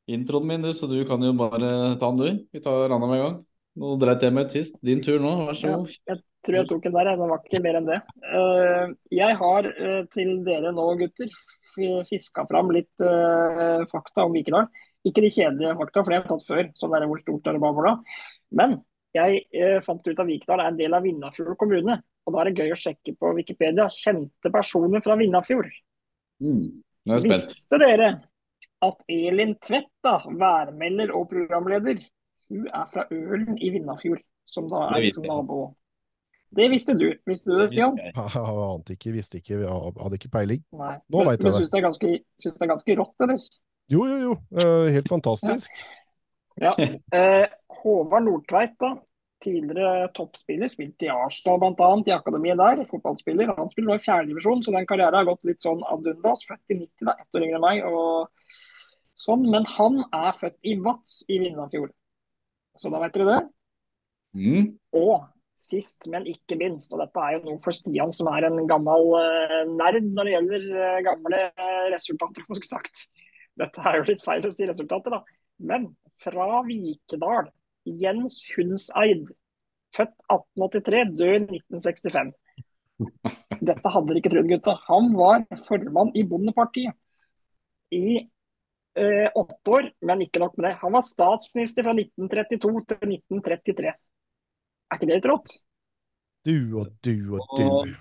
introen min, du, så du kan jo bare ta den, du. Vi tar med en gang. Nå dreit jeg meg ut sist. Din tur nå, vær så Ja, jeg tror jeg tok den der, det var ikke mer enn det. Eh, jeg har eh, til dere nå, gutter, fiska fram litt eh, fakta om Vikedal. Ikke de kjedelige fakta, for det har jeg tatt før. Sånn der hvor stort er det babla. Men jeg eh, fant ut at Vikedal er en del av Vindafjord kommune. Og da er det gøy å sjekke på Wikipedia kjente personer fra Vindafjord. Mm. Nå er jeg spent. Visste dere at Elin Tvedt, da, værmelder og programleder, hun er fra Ølen i Vindafjord, som da er liksom nabo. Det visste du. Visste du det, Stian? Jeg ante ikke, visste ikke, vi hadde ikke peiling. Nei. Nå veit vet jeg men det. syns det, er ganske- syns det er ganske rått, eller? Jo, jo, jo. eh, helt fantastisk. Ja. Eh, Håvard Nordtveit, da. Tidligere toppspiller, spilte i Arsenal bl.a. i akademiet der. Fotballspiller. Han spiller nå i fjerdedivisjon, så den karrieren har gått litt sånn ad undas. Født i 90, da. Ett år yngre enn meg. Og sånn. Men han er født i Vats i Vindafjord. Så da vet dere det. Mm. Og sist, men ikke minst, og dette er jo noe for Stian som er en gammel uh, nerd når det gjelder uh, gamle eh, resultater, som skulle sagt. Dette er jo litt feil å si resultater, da. Men fra Vikedal, Jens Hundseid, født 1883, død 1965. Dette hadde dere ikke trodd, gutta. Han var formann i Bondepartiet i eh, åtte år, men ikke nok med det. Han var statsminister fra 1932 til 1933. Er ikke det litt rått? Du og du og du.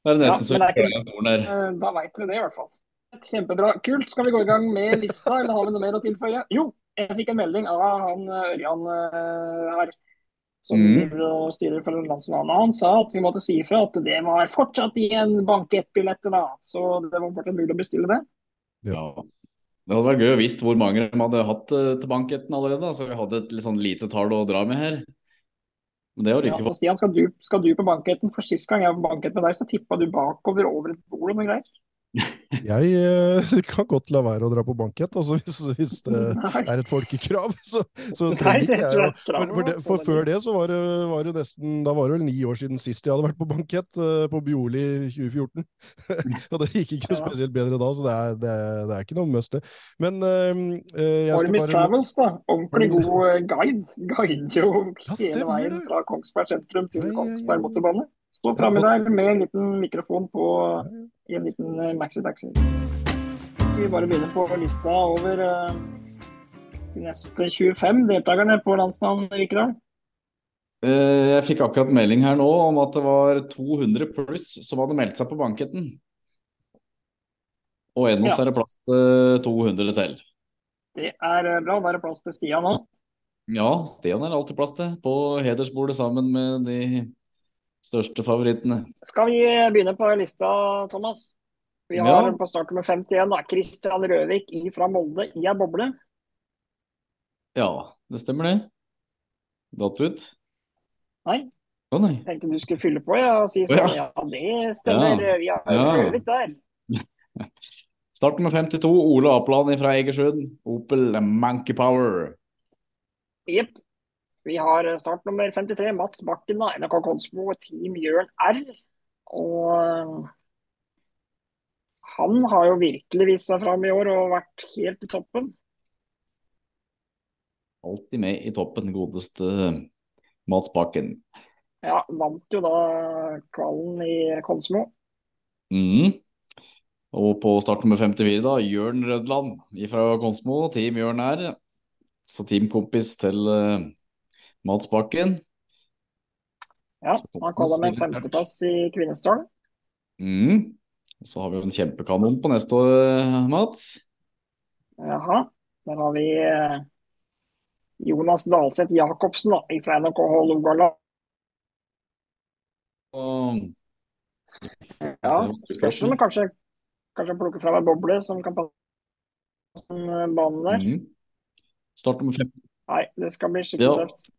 Det er Ja, nesten så men er ikke- stolen der. Eh, Da veit dere det, i hvert fall. Kjempebra. Kult. Skal vi gå i gang med lista, eller har vi noe mer å tilføye? Jo, jeg fikk en melding av han eh, Ørjan eh, her, som Mm. styrer for landsfinalen. Han sa at vi måtte si ifra at det var fortsatt igjen bankettbilletter, da. Så det var fortsatt mulig å bestille det. Ja. Det hadde vært gøy å visst hvor mange de hadde hatt eh, til banketten allerede. da, Så vi hadde et sånn lite tall å dra med her. Men det har Ja, ikke fått. Stian, skal du, skal du på banketten? For sist gang jeg var på bankett med deg, så tippa du bakover over et bord og noe greier. Jeg eh, kan godt la være å dra på bankett, altså hvis, hvis det Nei. er et folkekrav. Så, så Nei, det tror jeg for, for, for før det. så var det, var det nesten Da var det vel ni år siden sist jeg hadde vært på bankett, eh, på Bjorli 2014. Og det gikk ikke Ja. spesielt bedre da, så det er, det er, det er ikke noe must, det. Men eh, jeg skal bare Travels, da. Ordentlig god guide. Guider jo hele veien fra Kongsberg sentrum til Kongsberg motorbane. Står framme der med en liten mikrofon på i en liten eh, maxi-taxi. Vi bare begynner på lista over eh, de neste 25 deltakerne på landsnavn Vikedal? Eh, Jeg fikk akkurat melding her nå om at det var 200 pluss som hadde meldt seg på banketten. Og ennå Ja. er det plass til 200 til. Det er bra. Da er det plass til Stian nå. Ja, Stian er alltid plass til på hedersbordet sammen med de største favorittene. Skal vi begynne på lista, Thomas? Vi har Ja. på start med 51 da, Christian Røvik fra Molde i ei boble. Ja, det stemmer det. Datt ut? Nei. Å nei. Tenkte du skulle fylle på ja, og si sånn ja, det stemmer. Vi har Ja. Røvik der. Start nummer 52, Ole Apland fra Egersund. Opel Monkey Power. Jepp. Vi har start nummer 53, Mats Bakken, NRK Konsmo, Team Jørn R. Og eh, han har jo virkelig vist seg fram i år og vært helt i toppen. Alltid med i toppen, godeste Mats Bakken. Ja, vant jo da kvalen i Konsmo. Mm. Og på start nummer 54, da, Jørn Rødland fra Konsmo. Team Jørn her. Så teamkompis til uh, Mats Bakken. Ja, han kaller med en femteplass i Kvinesdalen. Mm. Så har vi jo en kjempekanon på neste år, Mats. Jaha. Der har vi eh, Jonas Dalseth Jacobsen da, fra NRK Hålogaland. Og... Ja, spørs om kanskje, kanskje plukke fra meg boble som kan passe den banen der. Mm. Start nummer fem. Nei, det skal bli skikkelig Ja. tøft.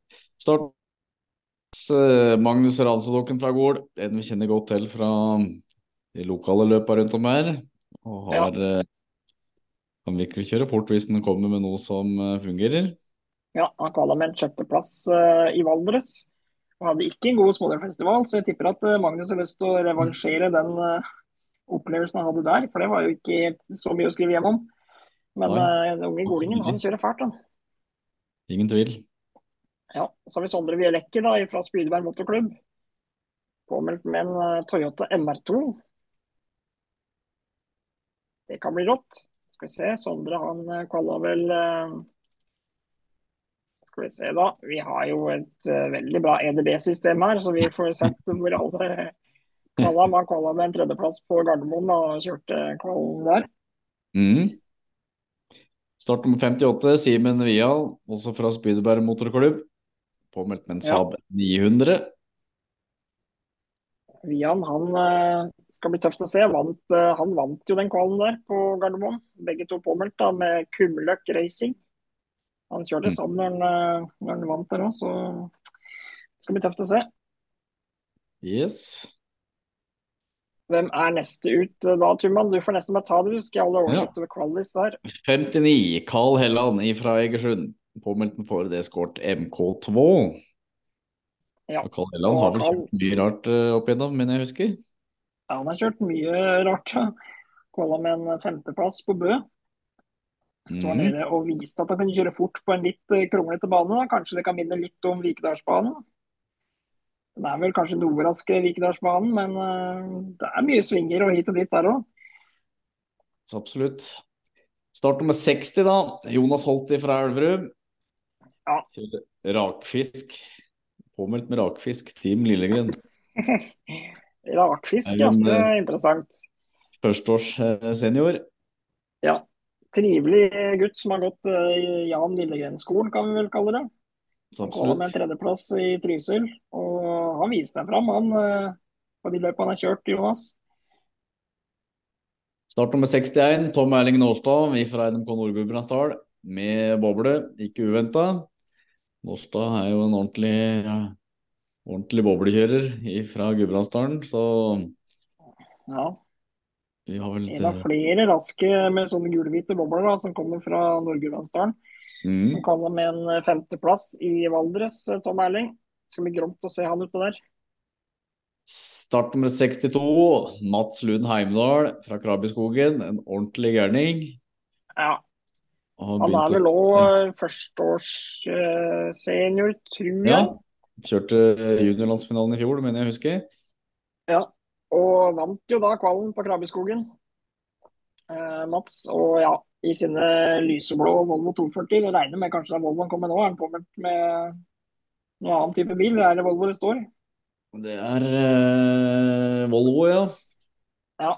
Start eh, Magnus Ransedokken fra Gol, en vi kjenner godt til fra de lokale løpa rundt om her. Og har ja. kan virkelig kjøre fort hvis den kommer med noe som eh, fungerer. Ja, han kvala med en sjetteplass eh, i Valdres. Og hadde ikke en god smålerfestival, så jeg tipper at eh, Magnus har lyst til å revansjere den eh, opplevelsen han hadde der. For det var jo ikke så mye å skrive hjem om. Men eh, den unge golingen, han kjører fælt, han. Ingen tvil. Ja, så har vi Sondre Vielekker da, fra Spydeberg motorklubb. Påmeldt med en eh, Toyota MR2. Det kan bli rått. Skal vi se, Sondre han eh, kvala vel eh, Skal vi se, da. Vi har jo et veldig bra EDB-system her, så vi får sett hvor alle kvala. Man kvala med en tredjeplass på Gardermoen og kjørte kvalen der. Mm. Start nummer 58, Simen Vial, også fra Spydeberg motorklubb. Påmeldt med en Ja. 900. Vian han eh, skal bli tøft å se. Vant, eh, han vant jo den kvalen der på Gardermoen. Begge to påmeldt da med Kumløk Racing. Han kjørte Mm. sammen når han, eh, når han vant der òg, så det skal bli tøft å se. Yes. Hvem er neste ut eh, da, Tumman? Du får nesten bare ta det. Du skal holde oversikt over kvalis der. 59, Carl Helland fra Egersund. Påmeldt med det skåret MK2. Ja. Carl Helland har vel kjørt mye rart eh, opp igjennom, men jeg husker. Ja, han har kjørt mye rart. Kvala med en femteplass på Bø. Så var Mhm. nede og viste at han kunne kjøre fort på en litt eh, kronglete bane. Kanskje det kan minne litt om Vikedalsbanen. Den er vel kanskje noe raskere Vikedalsbanen, men eh, det er mye svinger og hit og dit der òg. Så absolutt. Start nummer 60, da. Jonas Holti fra Elverum. Ja. Kjører rakfisk. Påmeldt med rakfisk. Team Lillegren. Rakfisk, ja. Det eh, er interessant. Førsteårs eh, senior. Ja. Trivelig gutt som har gått eh, i Jan Lillegren-skolen, kan vi vel kalle det. Så kom med en tredjeplass i Trysil, og han viste seg fram, han, eh, på de løpene han har kjørt, Jonas. Start nummer 61, Tom Erling Nårstad, fra NMK Nord-Gudbrandsdal, med boble. Ikke uventa. Nårstad er jo en ordentlig, ja, ordentlig boblekjører fra Gudbrandsdalen, så Ja. vi har vel En av flere raske med sånne gulhvite bobler da, som kommer fra Nord-Gudbrandsdalen. Mm. Han kaller med en femteplass i Valdres, eh, Tom Erling. Det skal bli gromt å se han utpå der. Start nummer 62, Mats Lund Heimdal fra Krabbeskogen. En ordentlig gærning. Ja, Han, han er vel òg førsteårssenior, tror jeg. Ja. Kjørte juniorlandsfinalen i fjor, mener jeg husker. Ja, og vant jo da kvalen på Krabbeskogen. Eh, Mats, og ja, i sine lyseblå Volvo 240. Det regner med kanskje er Volvoen kommer nå. Er han påmeldt med noen annen type bil? Eller er det Volvo det står? Det er eh, Volvo, ja. Ja.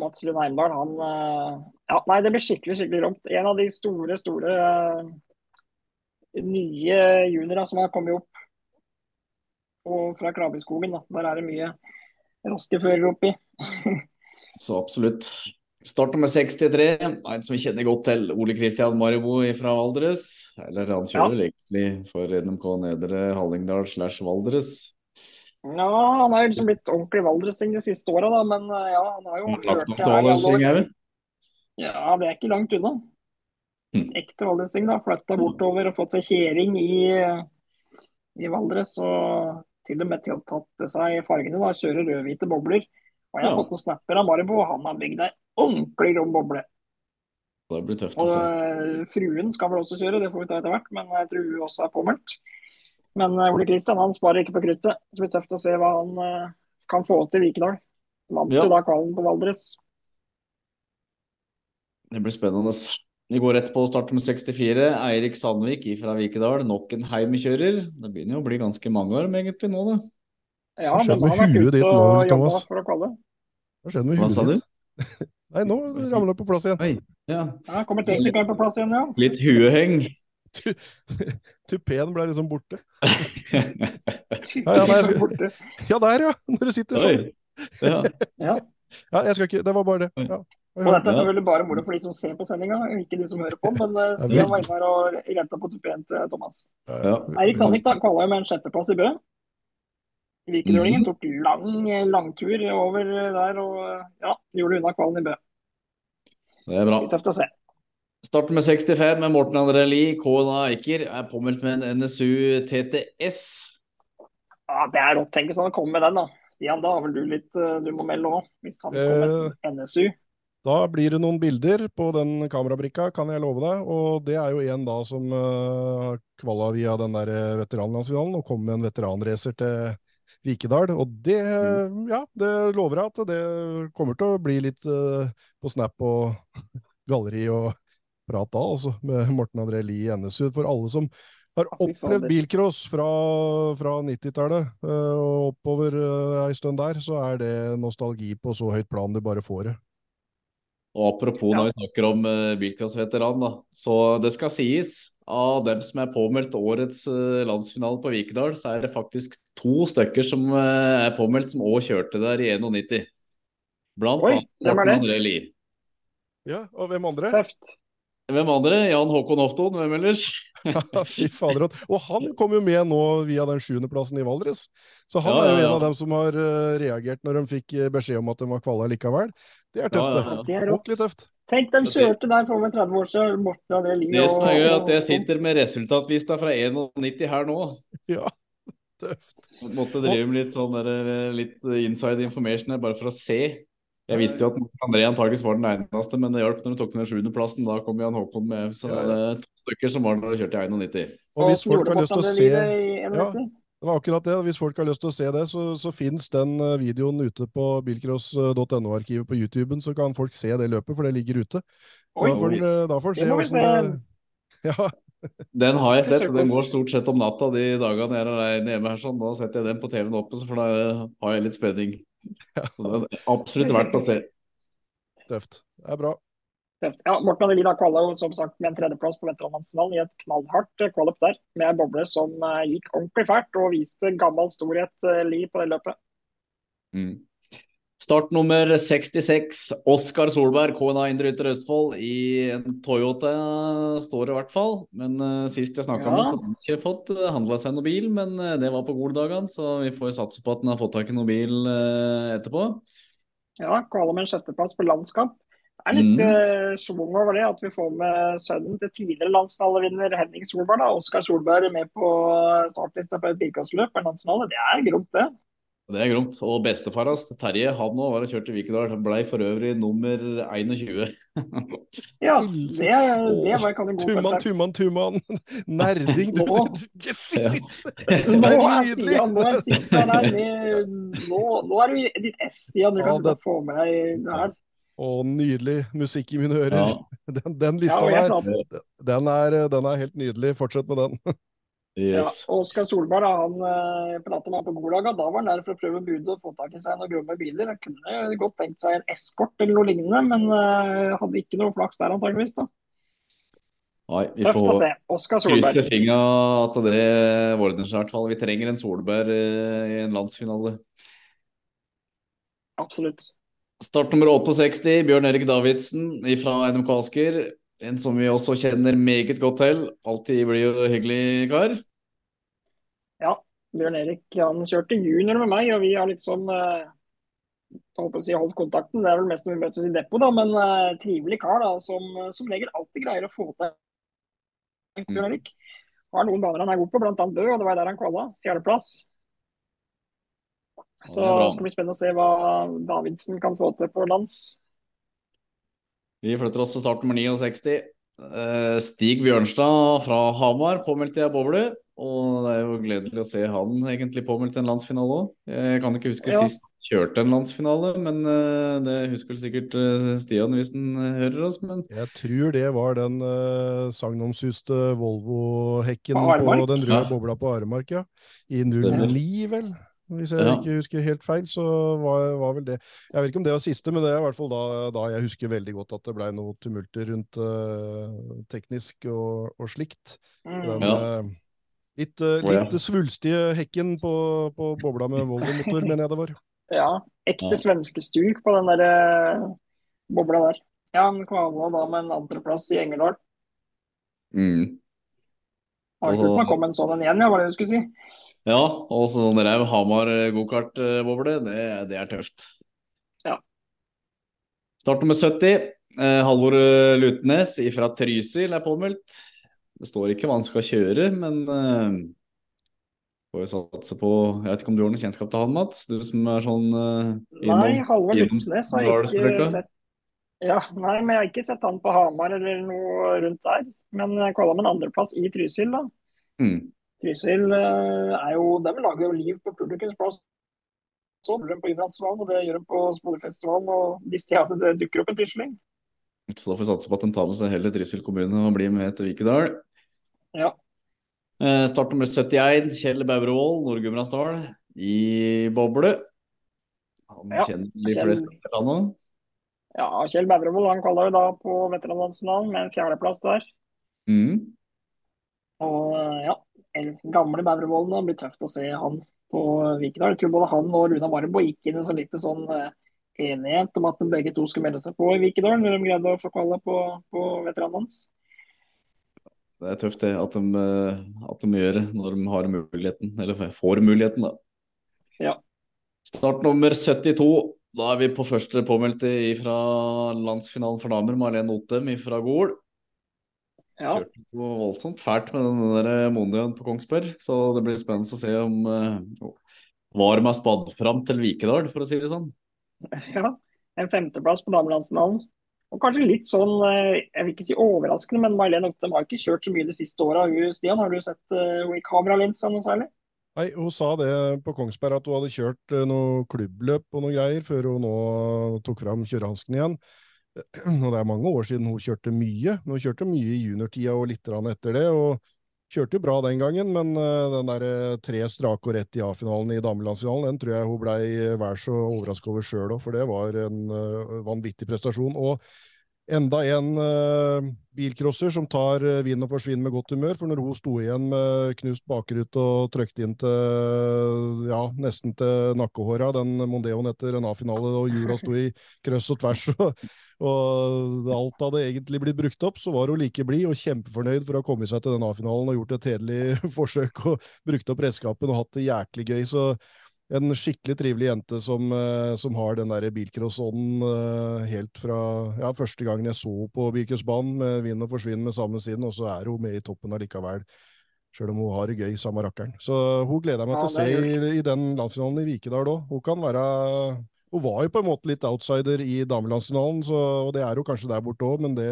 Mats Lund Heimdal, han eh, Ja, nei, det blir skikkelig, skikkelig rått. En av de store, store eh, nye juniorene som har kommet opp. Og fra Krabbeskoggen, da. Der er det mye raske førere oppi. Så absolutt. Start nummer 63, en som vi kjenner godt til, Ole Kristian Maribo fra Valdres. Eller han kjører ja. egentlig for NMK Nedre Hallingdal slash Valdres. Ja, han er liksom blitt ordentlig valdresing de siste åra, da. Men eh, ja, han har jo Lagt opp til her Valdresing òg. Ja, det er ikke langt unna. Mm. Ekte valdresing, da. Flytta bortover og fått seg kjering i, i Valdres. Og til og med til- tatt seg fargene, da. Kjører rødhvite bobler. Og jeg har Ja. fått noen snapper av Maribo, og han har bygd ei ordentlig rom boble. Det blir tøft å se. eh, fruen skal vel også kjøre, det får vi ta etter hvert, men jeg tror hun også er påmeldt. Men eh, Ole Kristian han sparer ikke på kruttet. Så det blir tøft å se hva han eh, kan få til Vikedal. Vant Ja. da kvalen på Valdres. Det blir spennende. Vi går rett på start med 64. Eirik Sandvik fra Vikedal, nok en heimkjører. Det begynner jo å bli ganske mange år med egentlig nå, da. Ja, Hva skjedde men med han har vært huet ute ditt nå, og jobba Thomas? for å kvalle. Hva skjedde med huet ditt? Nei, nå ramler det på plass igjen. Oi. Ja. Ja, kommer teknikeren på plass igjen, ja. Litt hueheng. Tupeen ble liksom borte. ja, ja, nei, skal- Borte. Ja, der ja! Når du sitter sånn. Ja. Ja. Ja, jeg skal ikke Det var bare det. Ja. Og dette er selvfølgelig bare moro for de som ser på sendinga, ikke de som hører på. Men eh, Stian var inne her og renta på tupeen til Thomas. Ja. Eirik Sandvik da, kvala jo med en sjetteplass i Bø. Mhm. Vikedølingen tok lang langtur over der og ja, gjorde unna kvalen i Bø. Det er bra. Litt tøft å se. Starter med 65 med Morten André Lie. KNA Eiker er påmeldt med en NSU TTS. Ja, Det er rått. Tenk hvis han kommer med den, da. Stian, da har vel du litt eh, du må melde òg, hvis han kommer med NSU. Da blir det noen bilder på den kamerabrikka, kan jeg love deg. Og det er jo en da som uh, kvala via den der eh, veteranlandsfinalen og kom med en veteranracer til Vikedal. Og det, ja, det lover jeg at det kommer til å bli litt eh, på Snap og galleri og prat da, altså, med Morten André Lie i NSU. For alle som har opplevd bilcross fra, fra 90-tallet eh, og oppover uh, ei stund der, så er det nostalgi på så høyt plan du bare får det. Og apropos når vi snakker om uh, bilcrossveteran, da. Så det skal sies, av dem som er påmeldt årets eh, landsfinale på Vikedal, så er det faktisk to stykker som eh, er påmeldt som òg kjørte der i 91. Blant Oi, annet hvem er Morten det? André Lie. Ja, og hvem andre? Tøft. Hvem andre? Jan Håkon Hofton, hvem ellers? Fy fader. Og- han kom jo med nå via den sjuendeplassen i Valdres. Så han Ja, er jo en ja. av dem som har eh, reagert når de fikk beskjed om at de var kvala likevel. Det er tøft, Ja, ja, ja. det. Er. Ordentlig tøft. Tenk, de kjørte der for meg 30 år siden. Morten André Lie Det som er gøy, at jeg sitter med resultatlista fra 91 her nå. Ja, tøft. Måtte drive med litt sånn der, eh, litt inside information her, bare for å se. Jeg visste jo at André antakeligvis var den eneste, men det hjalp når du tok den sjuendeplassen. Da kom Jan Håkon med. Så Ja, det er to stykker som var der og kjørte i 91. Og hvis folk har lyst til å se Lie det i 91? Det var akkurat det. Hvis folk har lyst til å se det, så, så finnes den eh, videoen ute på bilcross.no-arkivet på YouTuben, så kan folk se det løpet, for det ligger ute. Oi, Da får eh, da får Det se åssen det Ja, Den har jeg sett, og den går stort sett om natta de dagene jeg er alene hjemme her. sånn. Da setter jeg den på TV-en oppe, for da har jeg litt spenning. Så det er absolutt verdt å se. tøft. Det er bra. Tøft. Ja, Morten Adelin kvala jo som sagt med en tredjeplass på veteranlandsfinalen i et knallhardt kvalup kvalik der, med boble som eh, gikk ordentlig fælt og viste gammel storhet eh, Lie på det løpet. Mm. Start nummer 66, Oskar Solberg, KNA Indre Ytre Østfold, i en Toyota, står det i hvert fall. Men uh, sist jeg snakka Ja. med, så hadde han ikke fått uh, handla seg noen bil, men uh, det var på Goldagene, så vi får jo satse på at han har fått tak i noen bil eh, etterpå. Ja, kvala med en sjetteplass på landskamp. Det er litt Mm. eh, schwung over det at vi får med sønnen til tidligere landsfinalevinner Henning Solberg, da, Oskar Solberg, med på startlista på et bilkastløp. En landsfinale. Det er gromt, det. Det er gromt. Og bestefar hans, Terje, han òg var og kjørte i Vikedal. Han ble for øvrig nummer 21. Ja, det, det var kan en god Tumman, tuman, tumman, tumman. Nerding, du. Nå. Yes, Ja. Nå er. Stian, nå er Stian her med Nå, nå er du i ditt S, Stian. Du kan ja, det- få med deg det her. Å, nydelig musikk i mine ører. Ja. Den, den lista ja, der, den er, den er helt nydelig. Fortsett med den. Yes. Ja, Oskar Solberg han eh, pratet med han på Golaga. Da var han der for å prøve budet og få tak i seg noen gromme biler. Han kunne godt tenkt seg en eskort eller noe lignende, men eh, hadde ikke noe flaks der antageligvis. da. Nei, vi Tøft å får se. Oskar krysse Solberg. fingra at det ordner seg i hvert fall. Vi trenger en Solberg eh, i en landsfinale. Absolutt. Start nummer 68, Bjørn Erik Davidsen fra NMK Asker. En som vi også kjenner meget godt til. Alltid blir jo hyggelig kar. Ja, Bjørn Erik han kjørte junior med meg, og vi har liksom eh, jeg håper å si, holdt kontakten. Det er vel mest når vi møtes i depot, da, men eh, trivelig kar da, som som regel alltid greier å få til Bjørn Erik. Har noen baner han er god på, annet Bø, og det var der han kvala. Fjerdeplass. Så det det skal bli spennende å se hva Davidsen kan få til på lands. Vi flytter oss til start nummer 69. Eh, Stig Bjørnstad fra Hamar påmeldte i ei boble. Og det er jo gledelig å se han egentlig påmeldt en landsfinale òg. Jeg kan ikke huske Ja. sist kjørte en landsfinale, men eh, det husker vel sikkert eh, Stian hvis han hører oss. Men Jeg tror det var den uh, sagnomsuste Volvo-hekken På den røde Ja. bobla på Aremark, ja. I Stemmer. 09, vel? Hvis jeg Ja. ikke husker helt feil, så var, var vel det Jeg vet ikke om det var siste, men det er i hvert fall da, da jeg husker veldig godt at det blei noe tumulter rundt uh, teknisk og, og slikt. Mm. Den Ja. uh, litt, eh, Å, ja. svulstige hekken på, på bobla med Volvo-motor, mener jeg det var. Ja, ekte Ja. svenske stuk på den der uh, bobla der. Ja, han kvala da med en andreplass i Engerdal. mm. Har ikke hørt man kom en sånn en igjen, ja, var det du skulle si? Ja, og så sånn rev Hamar gokart-boble, det, det er tøft. Ja. Start nummer 70. Eh, Halvor eh, Lutnes fra Trysil er påmeldt. Det står ikke hva han skal kjøre, men eh, får jo satse på Jeg vet ikke om du har noe kjennskap til han, Mats? Du som er sånn innom. Nei, Halvor Lutnes har jeg ikke sett. Ja, nei, men jeg har ikke sett han på Hamar eller noe rundt der. Men jeg kvala med en andreplass i Trysil, da. Mm. Trysil eh, er jo De lager jo liv på publikumsplass. Så gjør de på idrettsfestivalen, og det gjør de på Spolerfestivalen, Og hvis de at det dukker opp en trysling. Så da får vi satse på at de tar med seg hele Trysil kommune og blir med til Vikedal. Ja. Eh, Start nummer 71, Kjell Baurevold, Nord-Gudbrandsdal, i boble. Han Ja, kjenner de fleste, veteranene. ja, Kjell Baurevold han kvala jo da på veteranlandsfinalen med en fjerdeplass der. Mm. Og eh, ja, gamle Bævrevollen. Det blir tøft å se han på Vikedal. Jeg tror både han og Runa Marbo gikk inn i en så lite sånn eh, enighet om at de begge to skulle melde seg på i Vikedal, når de greide å få kvala på, på hans. Det er tøft det, at de, eh, at de gjør det når de har muligheten, eller får muligheten, da. Ja. Start nummer 72. Da er vi på første påmeldte fra landsfinalen for damer, Marlene Otem fra Gol. Ja, Kjørte noe voldsomt fælt med den der Mondiaen på Kongsberg, så det blir spennende å se om uh, var har spadd fram til Vikedal, for å si det sånn. ja. En femteplass på damelandsfinalen. Og kanskje litt sånn, eh, jeg vil ikke si overraskende, men May-Len har ikke kjørt så mye de siste åra. Stian, har du sett eh, henne i kameralinsa noe særlig? Nei, hun sa det på Kongsberg at hun hadde kjørt eh, noe klubbløp og noe greier, før hun nå tok fram kjørehansken igjen. Og det er mange år siden hun kjørte mye. Hun kjørte mye i juniortida og litt etter det, og kjørte bra den gangen, men eh, den der eh, tre strake og rett i A-finalen i damelandsfinalen, den tror jeg hun blei vær så overraska over sjøl òg, for det var en eh, vanvittig prestasjon. Og enda en uh, bilcrosser som tar uh, vinn og forsvinner med godt humør, for når hun sto igjen med knust bakrute og trøkte inn til ja, nesten til nakkehåra, den Mondeoen etter en A-finale, og hjula sto i krøss og tvers, og, og alt hadde egentlig blitt brukt opp, så var hun like blid og kjempefornøyd for å ha kommet seg til den A-finalen og gjort et hederlig forsøk og brukt opp redskapen og hatt det jæklig gøy. så en skikkelig trivelig jente som, eh, som har den der bilcross-ånden eh, helt fra ja, første gangen jeg så henne på bilcrossbanen med vind og forsvinn med samme siden, og så er hun med i toppen allikevel. Sjøl om hun har det gøy, samme rakkeren. Så hun gleder jeg meg Ja, til å se i, i den landsfinalen i Vikedal òg. Hun kan være Hun var jo på en måte litt outsider i damelandsfinalen, så- og det er hun kanskje der borte òg, men det,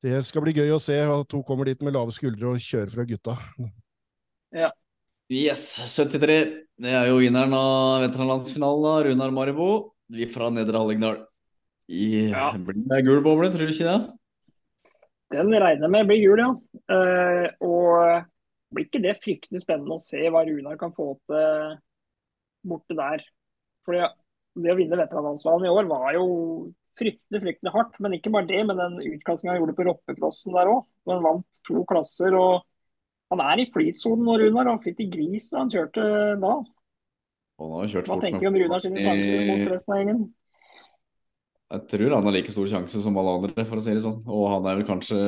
det skal bli gøy å se at hun kommer dit med lave skuldre og kjører fra gutta. Ja. Yes, 73. Det er jo vinneren av veteranlandsfinalen, Runar Maribo. Vi fra Nedre Hallingdal. I Ja. blir det gul boble, tror du ikke det? Den regner jeg med blir gul, ja. Uh, og blir ikke det fryktelig spennende å se hva Runar kan få til borte der? For det, å vinne veteranlandsfinalen i år var jo fryktelig fryktelig hardt. Men ikke bare det, men den utkastinga han gjorde på Roppeklossen der òg. Han vant to klasser. og Han er i flytsonen nå, Runar, og fytti gris da han kjørte da. Han har kjørt Hva fort tenker du om Runar sine sjanser mot resten av gjengen? Jeg tror han har like stor sjanse som alle andre, for å si det sånn. Og han er vel kanskje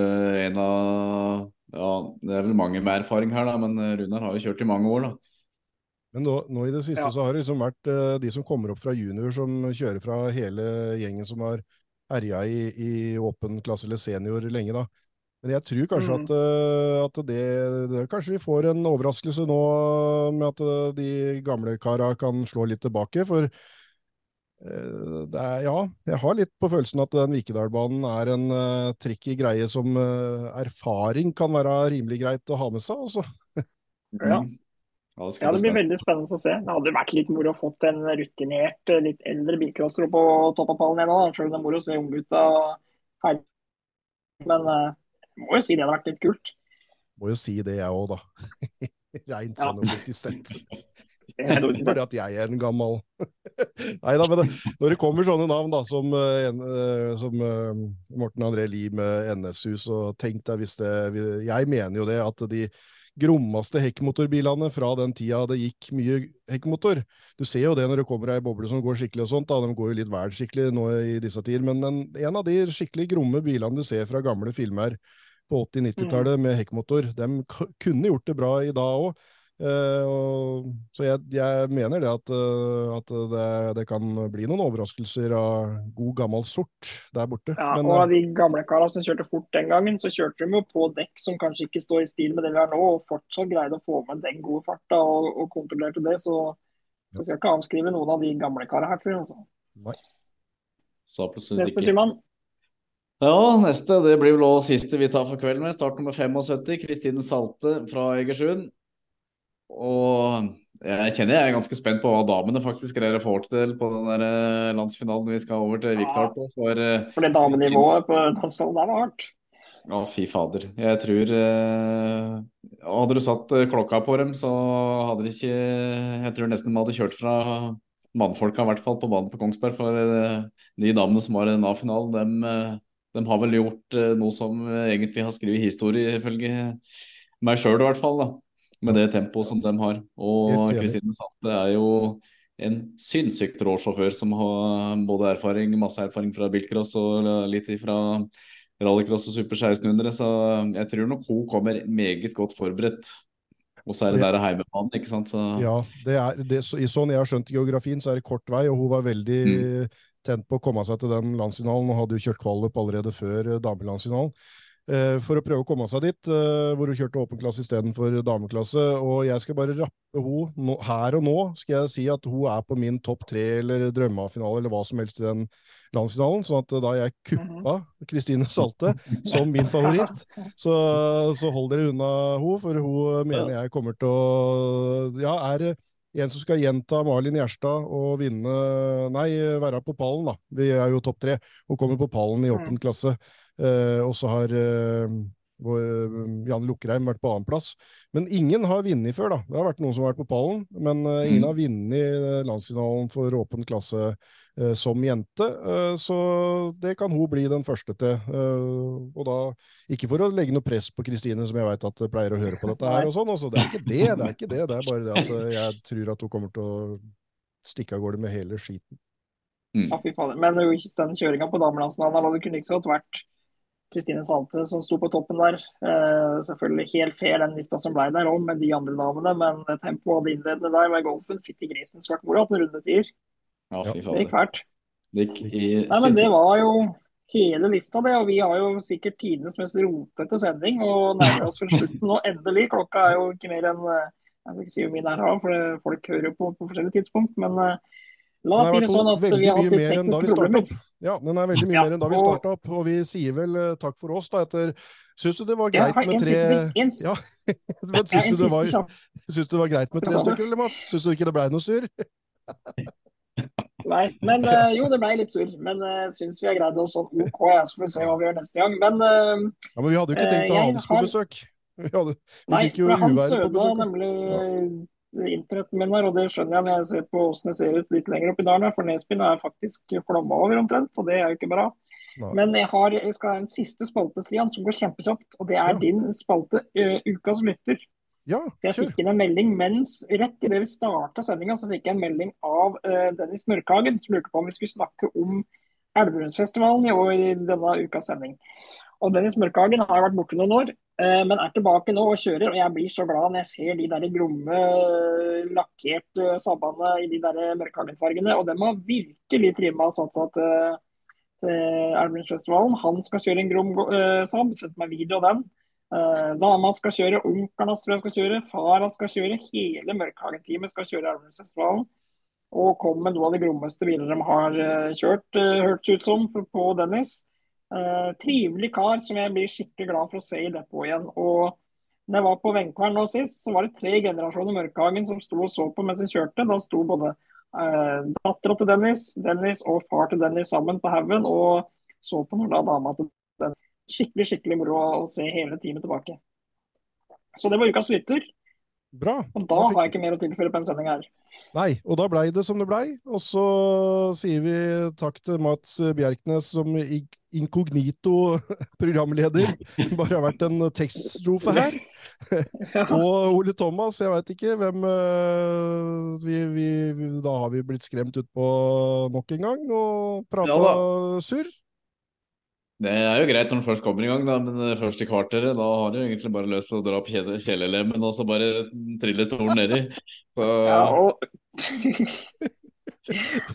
en av Ja, det er vel mange med erfaring her, da, men Runar har jo kjørt i mange år, da. Men nå, nå i det siste Ja. så har det liksom vært uh, de som kommer opp fra junior, som kjører fra hele gjengen som har herja i, i åpen klasse eller senior lenge, da. Men jeg tror kanskje Mm. at, eh, at det, det Kanskje vi får en overraskelse nå med at eh, de gamle kara kan slå litt tilbake. For eh, det er, ja, jeg har litt på følelsen at den Vikedalbanen er en uh, tricky greie som uh, erfaring kan være rimelig greit å ha med seg. Altså. Ja. Ja, det Ja, det blir veldig spennende å se. Det hadde vært litt moro å få en rutinert, litt eldre bilcrosser på topp av pallen igjen òg. Selv om det er moro å se unggutta her. Men uh, må jo si det hadde vært litt kult. Må jo si det, jeg òg, da. Reint sånn og sett. i si. Fordi at jeg er en gammel Nei da, men det, når det kommer sånne navn da, som, eh, eh, som eh, Morten André Lie med NSU, så tenk deg hvis det Jeg mener jo det at de grommeste hekkmotorbilene fra den tida det gikk mye hekkmotor. Du ser jo det når det kommer ei boble som går skikkelig og sånt, da. De går jo litt vel skikkelig nå i disse tider, men en, en av de skikkelig gromme bilene du ser fra gamle filmer på 80-90-tallet med hekkmotor, de kunne gjort det bra i dag òg. Så jeg, jeg mener det at, eh, at det, det kan bli noen overraskelser av god gammel sort der borte. Ja, Men, og eh, av de gamle karene som kjørte fort den gangen, så kjørte de jo på dekk som kanskje ikke står i stil med det vi har nå, og fortsatt greide å få med den gode farta og, og kontrollerte det. Så, så skal jeg ikke avskrive noen av de gamle karene her, tror jeg. Altså. nei. Så absolutt Neste ikke. turmann. Ja, neste det blir vel også siste vi tar for kvelden. med Start nummer 75, Kristine Salte fra Egersund. Og jeg kjenner jeg er ganske spent på hva damene faktisk greier å få til på den der eh, landsfinalen vi skal over til Vikdal på. For eh, For det damenivået på landsfinalen der var hardt. Å, fy fader. Jeg tror eh, Hadde du satt eh, klokka på dem, så hadde de ikke Jeg tror nesten de hadde kjørt fra mannfolka, i hvert fall, på banen på Kongsberg. For eh, de damene som var i den A-finalen, dem, dem har vel gjort eh, noe som egentlig har skrevet historie, ifølge meg sjøl i hvert fall. da Med det tempoet som de har. Og Kristine Sante er jo en sinnssykt rå sjåfør som har både erfaring, masse erfaring fra bilcross og litt fra rallycross og Super 1600, så jeg tror nok hun kommer meget godt forberedt. Og så er det der heimebanen, ikke sant. Så Ja, det er, det, så, i sånn jeg har skjønt geografien, så er det kort vei, og hun var veldig tent på å komme seg til den landsfinalen, og hadde jo kjørt kvalik allerede før eh, damelandsfinalen. Eh, for å prøve å komme seg dit, eh, hvor hun kjørte åpen klasse istedenfor dameklasse. Og jeg skal bare rappe hun her og nå, skal jeg si at hun er på min topp tre eller drømmefinale eller hva som helst i den landsfinalen. Sånn at da jeg kuppa Kristine Salte som min favoritt, så, så hold dere unna hun, for hun mener jeg kommer til å Ja, er en som skal gjenta Malin Gjerstad og vinne Nei, være på pallen, da. Vi er jo topp tre. Hun kommer på pallen i åpen klasse. Eh, og så har eh, vår, eh, Jan Lukreim vært på annenplass. Men ingen har vunnet før, da. Det har vært noen som har vært på pallen, men eh, ingen Mm. har vunnet landsfinalen for åpen klasse eh, som jente. Eh, så det kan hun bli den første til. Eh, og da ikke for å legge noe press på Kristine, som jeg veit at pleier å høre på dette her, og sånn. Altså, det er ikke det, det er ikke det. Det er bare det at jeg tror at hun kommer til å stikke av gårde med hele skiten. Ja, fy fader. Men den kjøringa på damelandsfinalen hadde det kunne ikke så godt vært Kristine Salte som sto på toppen der. Eh, selvfølgelig helt fair den lista som ble der òg, med de andre damene, men tempoet av det innledende der med golfen, fytti grisen, svart moro, hatt en rundetier. ja, Det gikk fælt. Det gikk i Nei, men det var jo hele lista, det. Og vi har jo sikkert tidenes mest rotete sending og nærmer oss vel slutten nå. Endelig. Klokka er jo ikke mer enn eh, Jeg skal ikke si hvor mye det er, for folk hører jo på på forskjellige tidspunkt. Men eh, la oss si det sånn at vi har hatt tekniske problemer. Ja, den er veldig mye Ja, mer enn da vi starta opp, og vi sier vel eh, takk for oss, da, etter Syns du det var greit med tre. En, Ja, syns du, det var- syns det var greit med tre stykker, eller Mats? Syns du ikke det blei noe surr? Nei, men uh, jo, det blei litt surr. Men jeg uh, syns vi har greid oss sånn OK. Jeg så får vi se hva vi gjør neste gang. Men eh, Ja, men vi hadde jo ikke tenkt å ha Hans på besøk. Vi, hadde, vi Nei, fikk jo han uværet på besøk. da. nemlig her, og det skjønner jeg når jeg ser på åssen det ser ut litt lenger opp i dalen. For Nesbyen er faktisk flomma over omtrent, og det er jo ikke bra. Nei. Men jeg, har, jeg skal ha en siste spalte, Stian, som går kjempekjapt. Og det er Ja. din spalte, uh, Ukas lytter. Ja, jeg fikk inn en melding mens rett idet vi starta sendinga, så fikk jeg en melding av uh, Dennis Mørkhagen som lurte på om vi skulle snakke om Elverumsfestivalen i år i denne ukas sending. Og Dennis Mørkhagen har vært borte noen år, eh, men er tilbake nå og kjører. Og jeg blir så glad når jeg ser de der gromme, lakkerte sabbene i de der Mørkhagen-fargene. Og dem har virkelig trimma og satsa til, til Albionsfestivalen. Han skal kjøre en grom uh, Saab, sendte meg video av den. Uh, dama skal kjøre, onkelen hans tror jeg skal kjøre, far skal kjøre. Hele Mørkhagen-teamet skal kjøre Albionsfestivalen. Og kom med noe av de grommeste bilene de har kjørt, uh, hørtes ut som, på Dennis. Uh, trivelig kar som jeg blir skikkelig glad for å se i depot igjen. Og når jeg var på Venkvern nå sist, så var det tre generasjoner Mørkhagen som sto og så på mens de kjørte. Da sto både uh, dattera til Dennis, Dennis og far til Dennis sammen på haugen og så på når da dama til Dennis. Skikkelig skikkelig moro å se hele teamet tilbake. Så det var ukas lytter. Bra. Og da har jeg ikke mer å tilføre på en sending her. Nei, og da blei det som det blei. Og så sier vi takk til Mats Bjerknes som inkognito programleder. Bare har vært en tekststrofe her. og Ole Thomas, jeg veit ikke hvem vi, vi, Da har vi blitt skremt utpå nok en gang og prata ja, surr. Det er jo greit når den først kommer i gang, da, men først i kvarteret, da har du egentlig bare lyst til å dra opp kjelelemmen og så bare trille stolen nedi. Så... Ja, og...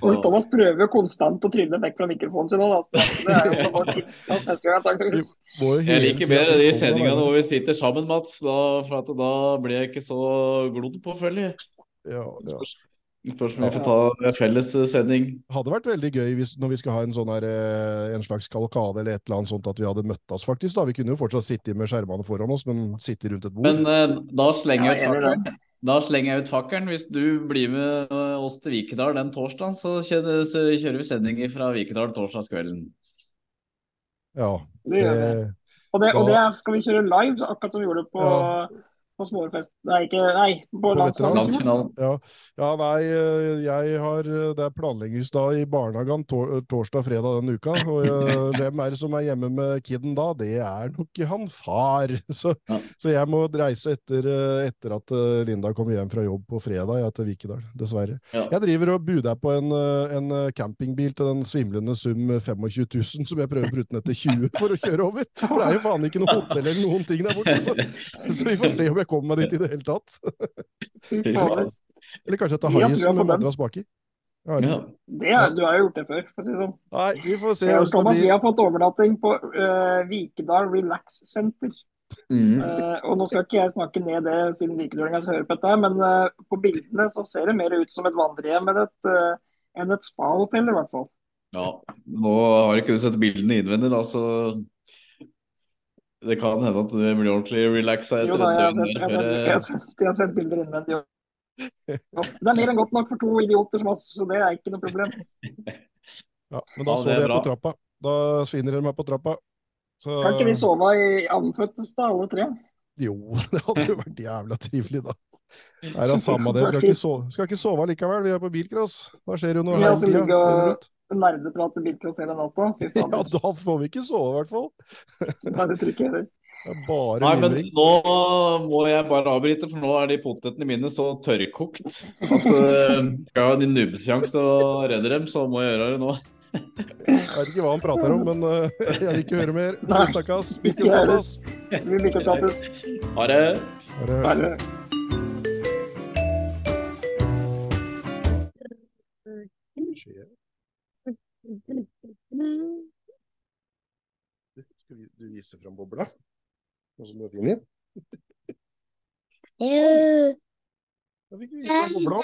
og Thomas prøver jo konstant å trille vekk fra mikrofonen sin. så Det er jo gang. Jeg liker bedre de sendingene hvor vi sitter sammen, Mats. Da, for da blir jeg ikke så glodd på, følger jeg. Ja, ja. Spørs om vi får ta felles sending. Hadde vært veldig gøy hvis, når vi skal ha en, sånn her, en slags kalkade eller et eller annet sånt, at vi hadde møtt oss, faktisk. da. Vi kunne jo fortsatt sitte med skjermene foran oss, men sitte rundt et bord. Men uh, da slenger jeg ut fakkelen. Da slenger jeg ut fakkelen. Hvis du blir med oss til Vikedal den torsdagen, så kjører, så kjører vi sending fra Vikedal torsdagskvelden. Ja. Det, det, og, det, og det skal vi kjøre live, akkurat som vi gjorde på ja på småfest Nei, ikke, nei på, på landsfinalen. Ja. ja. nei, eh, jeg har eh, Det er planleggingsdag i barnehagen tor torsdag fredag denne uka. Og jeg, hvem er det som er hjemme med kiden da? Det er nok han far. Så, ja. så jeg må reise etter, eh, etter, at Linda kommer hjem fra jobb på fredag, ja, til Vikedal. Dessverre. Ja. Jeg driver og buder på en, en, campingbil til den svimlende sum 25 000, som jeg prøver å prute ned til 20 for å kjøre over. For det er jo faen ikke noe hotell eller noen ting der borte. Så, så vi får se om jeg kommer meg dit i det hele tatt. Eller kanskje jeg tar som med Madras baki. Ja, det du har jo gjort det før, for å si det sånn. Nei, vi får se. Thomas, vi har fått overnatting på uh, Vikedal Relax Center. Mm. Uh, og nå skal ikke jeg snakke ned det siden vikedølinga hører på dette, men uh, på bildene så ser det mer ut som et vandrehjem enn et, uh, en et spahotell, i hvert fall. Ja, nå har ikke du sett bildene innvendig, da, så det kan hende at du blir ordentlig relaxa etter jo, da, jeg, har sett, jeg, har sett, sett, sett bilder innvendig. Det er mer enn godt nok for to idioter som oss, så det er ikke noe problem. Ja, Men da ja, sover jeg på trappa. Da svinner de meg på trappa. Så... Kan ikke vi sove i andføttes da, alle tre? Jo, det hadde jo vært jævla trivelig, da. Nei, det er samme det. Skal ikke, sove, skal ikke sove likevel, vi er på bilcross. Da skjer jo noe hele til nerdeprate bilcross hele natta. Ja, da får vi ikke sove, i hvert fall. Nei, det tror ikke jeg heller. Nei, men nå må jeg bare avbryte, for nå er de potetene mine så tørrkokt at uh, skal jeg ha en nubbesjanse til å redde dem, så må jeg gjøre det nå. Jeg vet ikke hva han prater om, men uh, jeg vil ikke høre mer. Snakkes. Mikkelprates. Vi mikkelprates. Ha det. Ha det. Skal du vise fram bobla? Noe som du har funnet? Sånn. Da fikk du vise fram bobla.